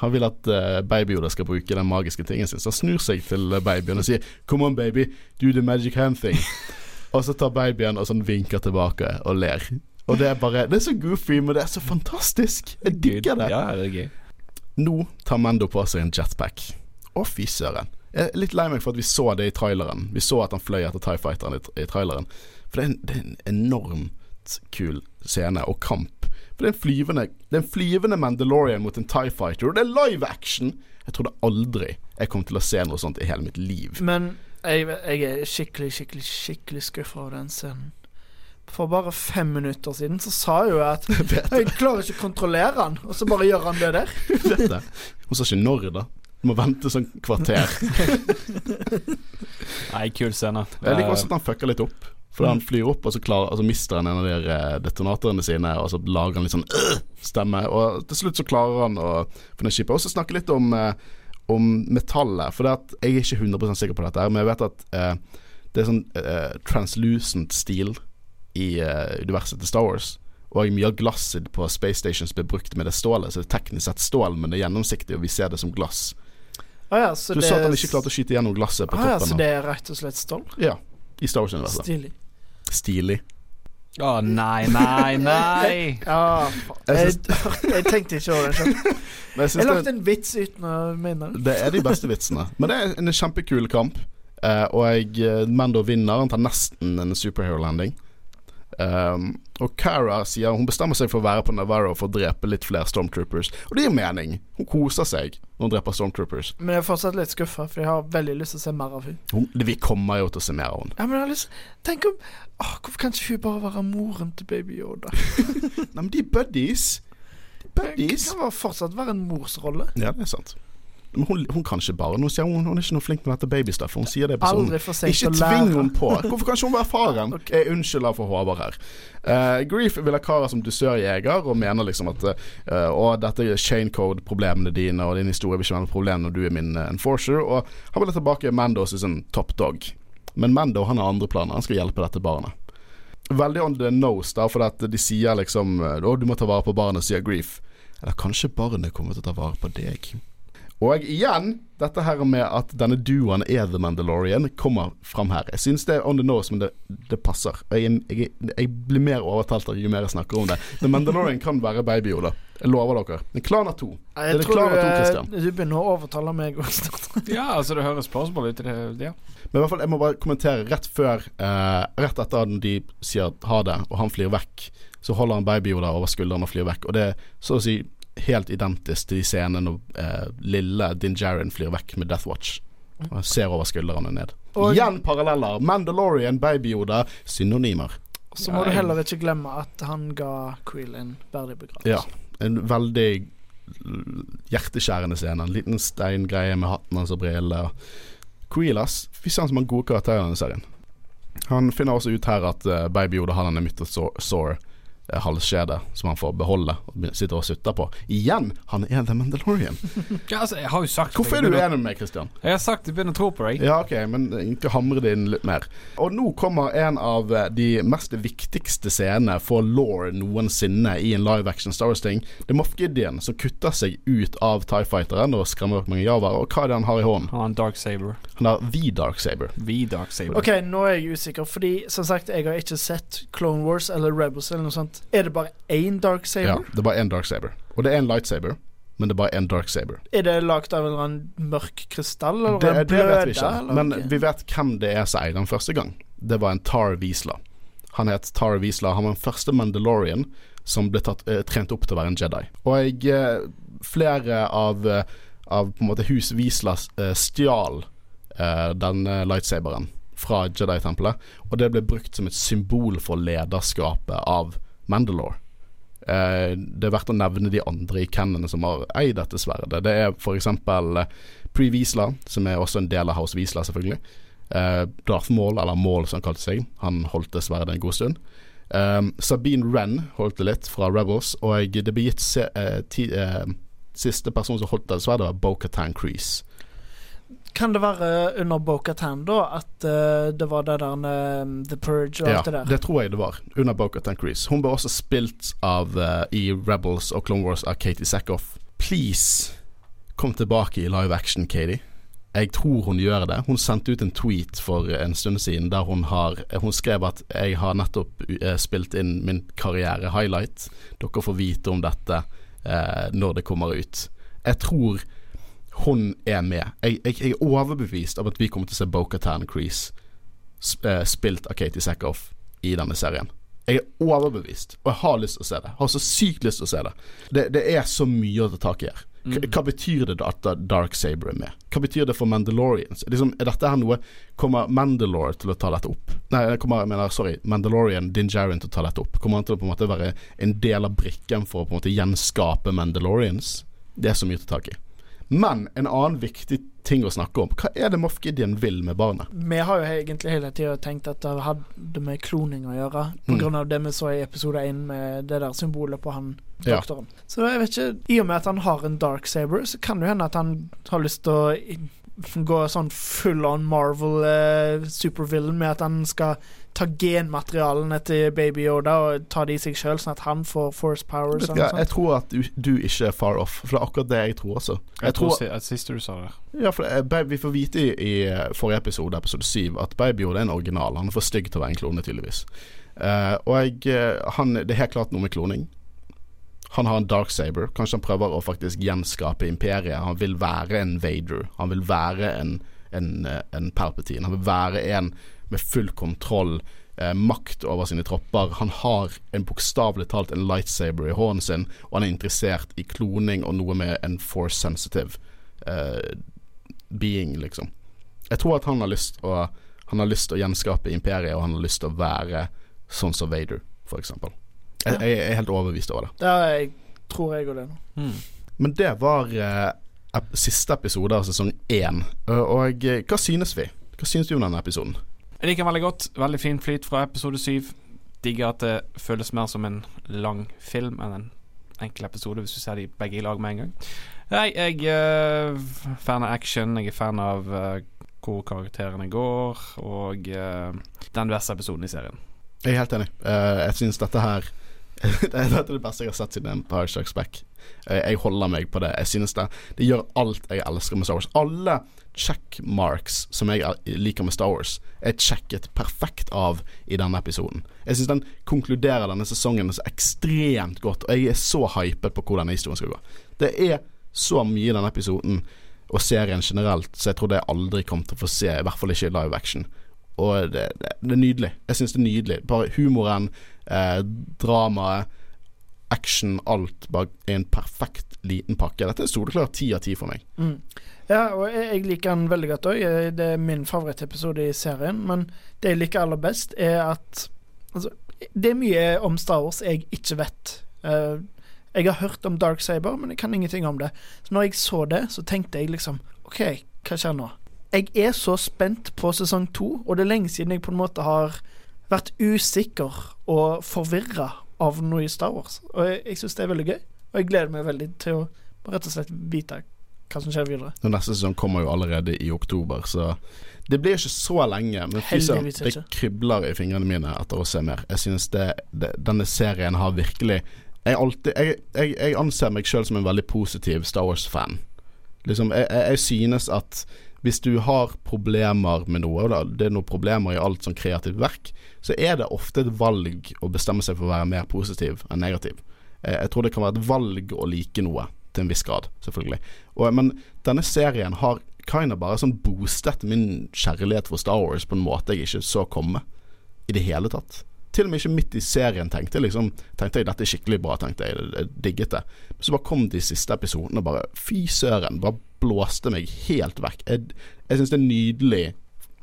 Han vil at uh, babyhodet skal bruke den magiske tingen sin. Så han snur seg til eh, babyen og sier 'Come on, baby, do the magic hand thing'. og så tar babyen og sånn vinker tilbake og ler. Og det er bare Det er så goofy, men det er så fantastisk. Jeg digger det. Ja, det er gøy. Nå tar Mendo på seg en jetpack. Å, fy søren. Jeg er litt lei meg for at vi så det i traileren. Vi så at han fløy etter Tie Fighteren i, i traileren. For det er, en, det er en enormt kul scene og kamp. For det er en flyvende, det er en flyvende Mandalorian mot en Tie Fighter, og det er live action! Jeg trodde aldri jeg kom til å se noe sånt i hele mitt liv. Men jeg, jeg er skikkelig, skikkelig, skikkelig skuffa over den scenen. For bare fem minutter siden så sa jeg jo at jeg klarer ikke å kontrollere han, og så bare gjør han det der. Vet det. Hun sa ikke når, da. Du må vente sånn kvarter. Nei, kul scene. Jeg liker også at han fucker litt opp. For han flyr opp, og så, klarer, og så mister han en av de eh, detonatorene sine, og så lager han litt sånn øh, stemme. Og til slutt så klarer han å finne skipet. Og så snakke litt om, eh, om metallet. For det at, jeg er ikke 100 sikker på dette, her, men jeg vet at eh, det er sånn eh, translucent stil i eh, universet til Star Wars. Og mye av glasset på Space Stations blir brukt med det stålet. Så det er teknisk sett stål, men det er gjennomsiktig, og vi ser det som glass. Ah, ja, så Du det sa at han ikke klarte å skyte gjennom glasset på ah, ja, toppen. så det er rett og slett stål? Ja, i Star Wars-universet. Stilig. Stilig. Å nei, nei, nei! ah. Jeg Jeg, jeg tenkte ikke over det. Jeg Jeg lagde en vits uten å mene det. det er de beste vitsene. Men det er en kjempekul kamp. Uh, og jeg, eh, Mando vinner. Han tar nesten en superhero landing. Um, og Cara sier hun bestemmer seg for å være på Navarro for å drepe litt flere Stormtroopers. Og det gir mening. Hun koser seg når hun dreper Stormtroopers. Men jeg er fortsatt litt skuffa, for jeg har veldig lyst til å se mer av henne. Vi kommer jo til å se mer av henne. Ja, men jeg har lyst Tenk om åh, Hvorfor kan ikke hun bare være moren til baby Yoda? Nei, men de er buddies. De buddies. Det kan fortsatt være en morsrolle. Ja, det er sant. Men hun, hun kan ikke bare noe, sier hun hun er ikke noe flink med dette babystuffet. Hun sier det på sånn Ikke tving henne på. Hvorfor kan ikke hun være faren? okay. Jeg unnskylder for Håvard her. Uh, Grief vil ha Kara som dusørjeger, og mener liksom at uh, Å, dette er Shane code-problemene dine, og din historie vil ikke være noe problem når du er min uh, enforcer. Og han vil ha tilbake Mando som sin top dog. Men Mando han har andre planer. Han skal hjelpe dette barnet. Veldig on the nose, da, for at de sier liksom Å, du må ta vare på barnet, sier Grief. Eller kanskje barnet kommer til å ta vare på deg. Og igjen, dette her med at denne duoen er The Mandalorian, kommer fram her. Jeg synes det er on the nose, men det, det passer. Jeg, jeg, jeg blir mer overtalt jo mer jeg snakker om det. The Mandalorian kan være baby-Yoda. Jeg lover dere. En klan av to. Det er tror det to, eh, Christian. du begynner å overtale meg òg snart. Ja, altså, det høres plausible ut. Det, ja. Men i hvert fall, jeg må bare kommentere rett før eh, Rett etter at de sier ha det, og han flyr vekk, så holder han baby-Yoda over skulderen og flyr vekk. Og det er så å si helt identisk til de scenene når eh, lille Din Djarin flyr vekk med Death Watch. Og han ser over skuldrene ned. Og- Igjen paralleller. Mandalorian, baby-Yoda, synonymer. Så må du heller ikke glemme at han ga Creel en verdig begravelse. Ja. En veldig hjerteskjærende scene. En liten steingreie med hatten hans og brillene. Creel, ass. Fy søren som han gode karakterer i serien. Han finner også ut her at uh, Baby Yoda har denne mythosaur halskjede som han får beholde og sitter og sutter på. Igjen! Han er The Mandalorian. ja, altså, jeg har jo sagt Hvorfor er du uenig med meg, Christian? Jeg har sagt jeg begynner å tro på deg. Ja, ok, men ikke hamre det inn litt mer. Og nå kommer en av eh, de mest viktigste scenene for law noensinne i en live action Star Wars-ting. Det er Moff Gideon som kutter seg ut av Tie Fighteren og skremmer opp mange javaer. Og hva er det han har i hånden? Han har en dark saber. Han har The Dark Saber. The dark saber. Ok, nå er jeg usikker, fordi som sagt, jeg har ikke sett Clone Wars eller Rebels eller noe sånt. Er det bare én Dark Ja, det er bare én Dark Saber. Og det er en lightsaber, men det er bare én Dark Saber. Er det lagd av en eller annen mørk krystall? Eller Det, en det vet vi ikke, eller men vi vet hvem det er som eier den første gang. Det var en Tar Wiesla. Han het Tar Wiesla. Han var den første Mandalorian som ble tatt, eh, trent opp til å være en Jedi. Og jeg, eh, flere av, eh, av på en måte hus Wiesla eh, stjal eh, denne lightsaberen fra Jedi-tempelet, og det ble brukt som et symbol for lederskapet av Mandalore. Eh, det er verdt å nevne de andre i cannene som har eid dette sverdet. Det er f.eks. Uh, Pre Wiesla, som er også en del av House Wiesla, selvfølgelig. Eh, Darth Maul, eller Maul som han kalte seg. Han holdt det sverdet en god stund. Um, Sabine Wren holdt det litt fra Rebels, og det ble gitt se, eh, ti, eh, Siste person som holdt det sverdet, var Bo-Katan Crease. Kan det være under Bo-Katan, da, at uh, det var det der eh, The Purge og Ja, alt det der? det tror jeg det var. Under Bo-Katan Crease. Hun ble også spilt av uh, i Rebels og Clone Wars av Katie Sackhoff. Please, kom tilbake i live action, Katie. Jeg tror hun gjør det. Hun sendte ut en tweet for en stund siden der hun har Hun skrev at 'jeg har nettopp eh, spilt inn min karriere-highlight'. Dere får vite om dette eh, når det kommer ut. Jeg tror hun er med. Jeg, jeg, jeg er overbevist av at vi kommer til å se Bo-Katan Crease eh, spilt av Katie Sackhoff i denne serien. Jeg er overbevist, og jeg har lyst til å se det. Jeg har så sykt lyst til å se det. Det, det er så mye å ta tak i her. K hva betyr det at Dark Saber er med? Hva betyr det for Mandalorians? Liksom, er dette her noe Kommer Mandalore til å ta dette opp? Nei, kommer, jeg mener, sorry, Mandalorian Din Jarin til å ta dette opp? Kommer han til å på en måte være en del av brikken for å på en måte gjenskape Mandalorians? Det er så mye å ta tak i. Men en annen viktig ting å snakke om. Hva er det Moff Gideon vil med barnet? Vi har jo egentlig hele tida tenkt at det hadde med kloning å gjøre, på Mm. det vi så i episode 1 med det der symbolet på han Ja. doktoren. Så jeg vet ikke I og med at han har en dark saber, så kan det jo hende at han har lyst til å gå sånn full on Marvel eh, supervillain med at han skal ta genmaterialene til Baby Yoda og ta det i seg sjøl, sånn at han får force powers. Sånt. jeg tror at du, du ikke er far off, for det er akkurat det jeg tror også. Jeg tror tror at siste du sa det. Ja, for det er, Vi får vite i, i forrige episode, episode 7, at Baby Yoda er en original. Han er for stygg til å være en klone, tydeligvis. Uh, og jeg, eh, han, det er helt klart noe med kloning. Han har en dark saber. Kanskje han prøver å faktisk gjenskape imperiet. Han vil være en Vader. Han vil være en, en, eh, en Palpatine. Han vil være en med full kontroll, eh, makt over sine tropper. Han har en bokstavelig talt en lightsaber i hånden sin, og han er interessert i kloning og noe med en force sensitive eh, being, liksom. Jeg tror at han har lyst å Han har lyst å gjenskape imperiet, og han har lyst til å være sånn som Vader, for eksempel. Jeg, jeg er helt overbevist over det. Er jeg, tror jeg òg det nå. Mm. Men det var eh, ep siste episode av sesong én. Uh, og eh, hva synes vi? Hva synes du om denne episoden? Jeg liker den veldig godt. Veldig fin flyt fra episode syv. Digger at det føles mer som en lang film enn en enkel episode, hvis du ser de begge i lag med en gang. Nei, jeg er fan av action. Jeg er fan av uh, hvor karakterene går, og uh, den beste episoden i serien. Jeg er helt enig. Eh, jeg synes dette her Dette er det beste jeg har sett siden Empire Strikes Back. Jeg holder meg på det. Jeg synes det Det gjør alt jeg elsker med Star Wars. Alle checkmarks som jeg liker med Star Wars, er checket perfekt av i denne episoden. Jeg synes den konkluderer denne sesongen så ekstremt godt, og jeg er så hypet på hvor denne historien skal gå. Det er så mye i denne episoden og serien generelt, så jeg tror det jeg aldri kommer til å få se, i hvert fall ikke i live action. Og det, det, det er nydelig. Jeg synes det er nydelig. Bare humoren, eh, dramaet, action, alt er en perfekt liten pakke. Dette er soleklar ti av ti for meg. Mm. Ja, og jeg, liker den veldig godt òg. Det er min favorittepisode i serien. Men det jeg liker aller best, er at altså, Det er mye om Star Wars jeg ikke vet. Uh, jeg har hørt om Dark Saber, men jeg kan ingenting om det. Så når jeg så det, så tenkte jeg liksom OK, hva skjer nå? Jeg er så spent på sesong to, og det er lenge siden jeg på en måte har vært usikker og forvirra av noe i Star Wars. Og jeg, jeg syns det er veldig gøy, og jeg gleder meg veldig til å rett og slett vite hva som skjer videre. Og Neste sesong kommer jo allerede i oktober, så det blir ikke så lenge. Men fy det kribler i fingrene mine etter å se mer. Jeg synes det, det, denne serien har virkelig Jeg, alltid, jeg, jeg, jeg anser meg sjøl som en veldig positiv Star Wars-fan. Liksom, jeg, jeg synes at hvis du har problemer med noe, og det er noen problemer i alt sånn kreativt verk, så er det ofte et valg å bestemme seg for å være mer positiv enn negativ. Eh, Jeg tror det kan være et valg å like noe, til en viss grad, selvfølgelig. Og, men denne serien har kinda bare sånn boostet min kjærlighet for Star Wars på en måte jeg ikke så komme i det hele tatt. Til og med ikke midt i serien tenkte jeg liksom Tenkte jeg dette er skikkelig bra, tenkte jeg. Jeg digget det. Så bare kom de siste episodene og bare Fy søren. Bare blåste meg helt vekk. Jeg, jeg syns det er en nydelig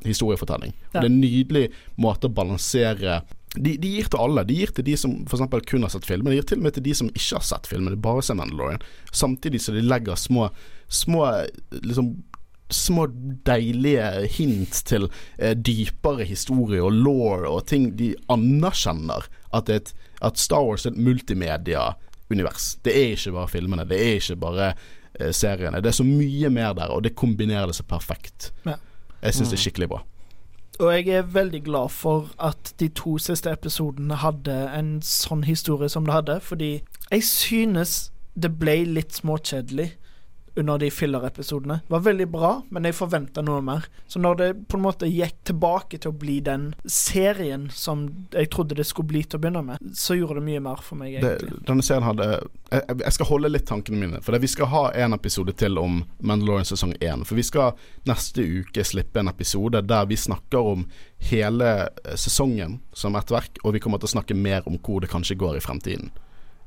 historiefortelling. Ja. Det er en nydelig måte å balansere de, de gir til alle. De gir til de som f.eks. kun har sett filmen. De gir til og med til de som ikke har sett filmen, de bare ser Mandalorian. Samtidig som de legger små Små liksom Små deilige hint til eh, dypere historie og law og ting de anerkjenner at, et, at Star Wars er et multimedia-univers. Det er ikke bare filmene, det er ikke bare seriene. Det er så mye mer der, og det kombinerer det så perfekt. Ja. Jeg syns det er skikkelig bra. Og jeg er veldig glad for at de to siste episodene hadde en sånn historie som det hadde, fordi jeg synes det ble litt småkjedelig under de filler-episodene. Var veldig bra, men jeg forventa noe mer. Så når det på en måte gikk tilbake til å bli den serien som jeg trodde det skulle bli til å begynne med, så gjorde det mye mer for meg, det, denne serien hadde jeg, jeg skal holde litt tankene mine. For vi skal ha en episode til om Mandalorian sesong 1. For vi skal neste uke slippe en episode der vi snakker om hele eh, sesongen som ett verk, og vi kommer til å snakke mer om hvor det kanskje går i fremtiden.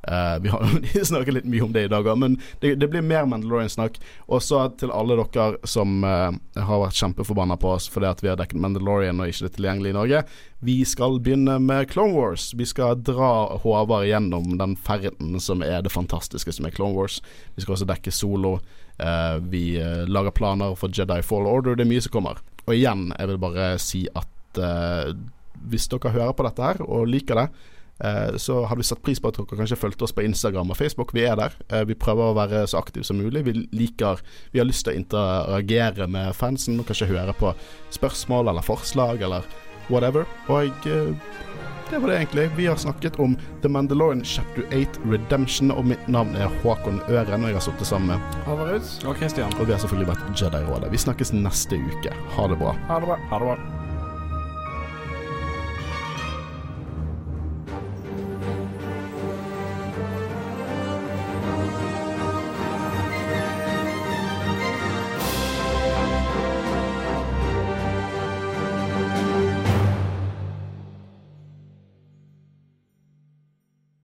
Eh, vi har snakket litt mye om det i dag òg, men det, det, blir mer Mandalorian-snakk. Også til alle dere som uh, har vært kjempeforbanna på oss fordi at vi har dekket Mandalorian og ikke det tilgjengelig i Norge. Vi skal begynne med Clone Wars. Vi skal dra Håvard gjennom den ferden som er det fantastiske som er Clone Wars. Vi skal også dekke solo. Uh, vi lager planer for Jedi Fall Order. Det er mye som kommer. Og igjen, jeg vil bare si at hvis dere hører på dette her og liker det så hadde vi satt pris på at dere kanskje fulgte oss på Instagram og Facebook. Vi er der. Eh, vi prøver å være så aktive som mulig. Vi liker Vi har lyst til å interagere med fansen og kanskje høre på spørsmål eller forslag eller whatever. Og eh, det var det egentlig. Vi har snakket om The Mandalorian Chapter 8 Redemption, og mitt navn er Håkon Øren, og jeg har sittet sammen med Havarud. Og Christian. Og vi har selvfølgelig vært Jedi-rådet. Vi snakkes neste uke. Ha det bra. Ha det bra. Ha det bra.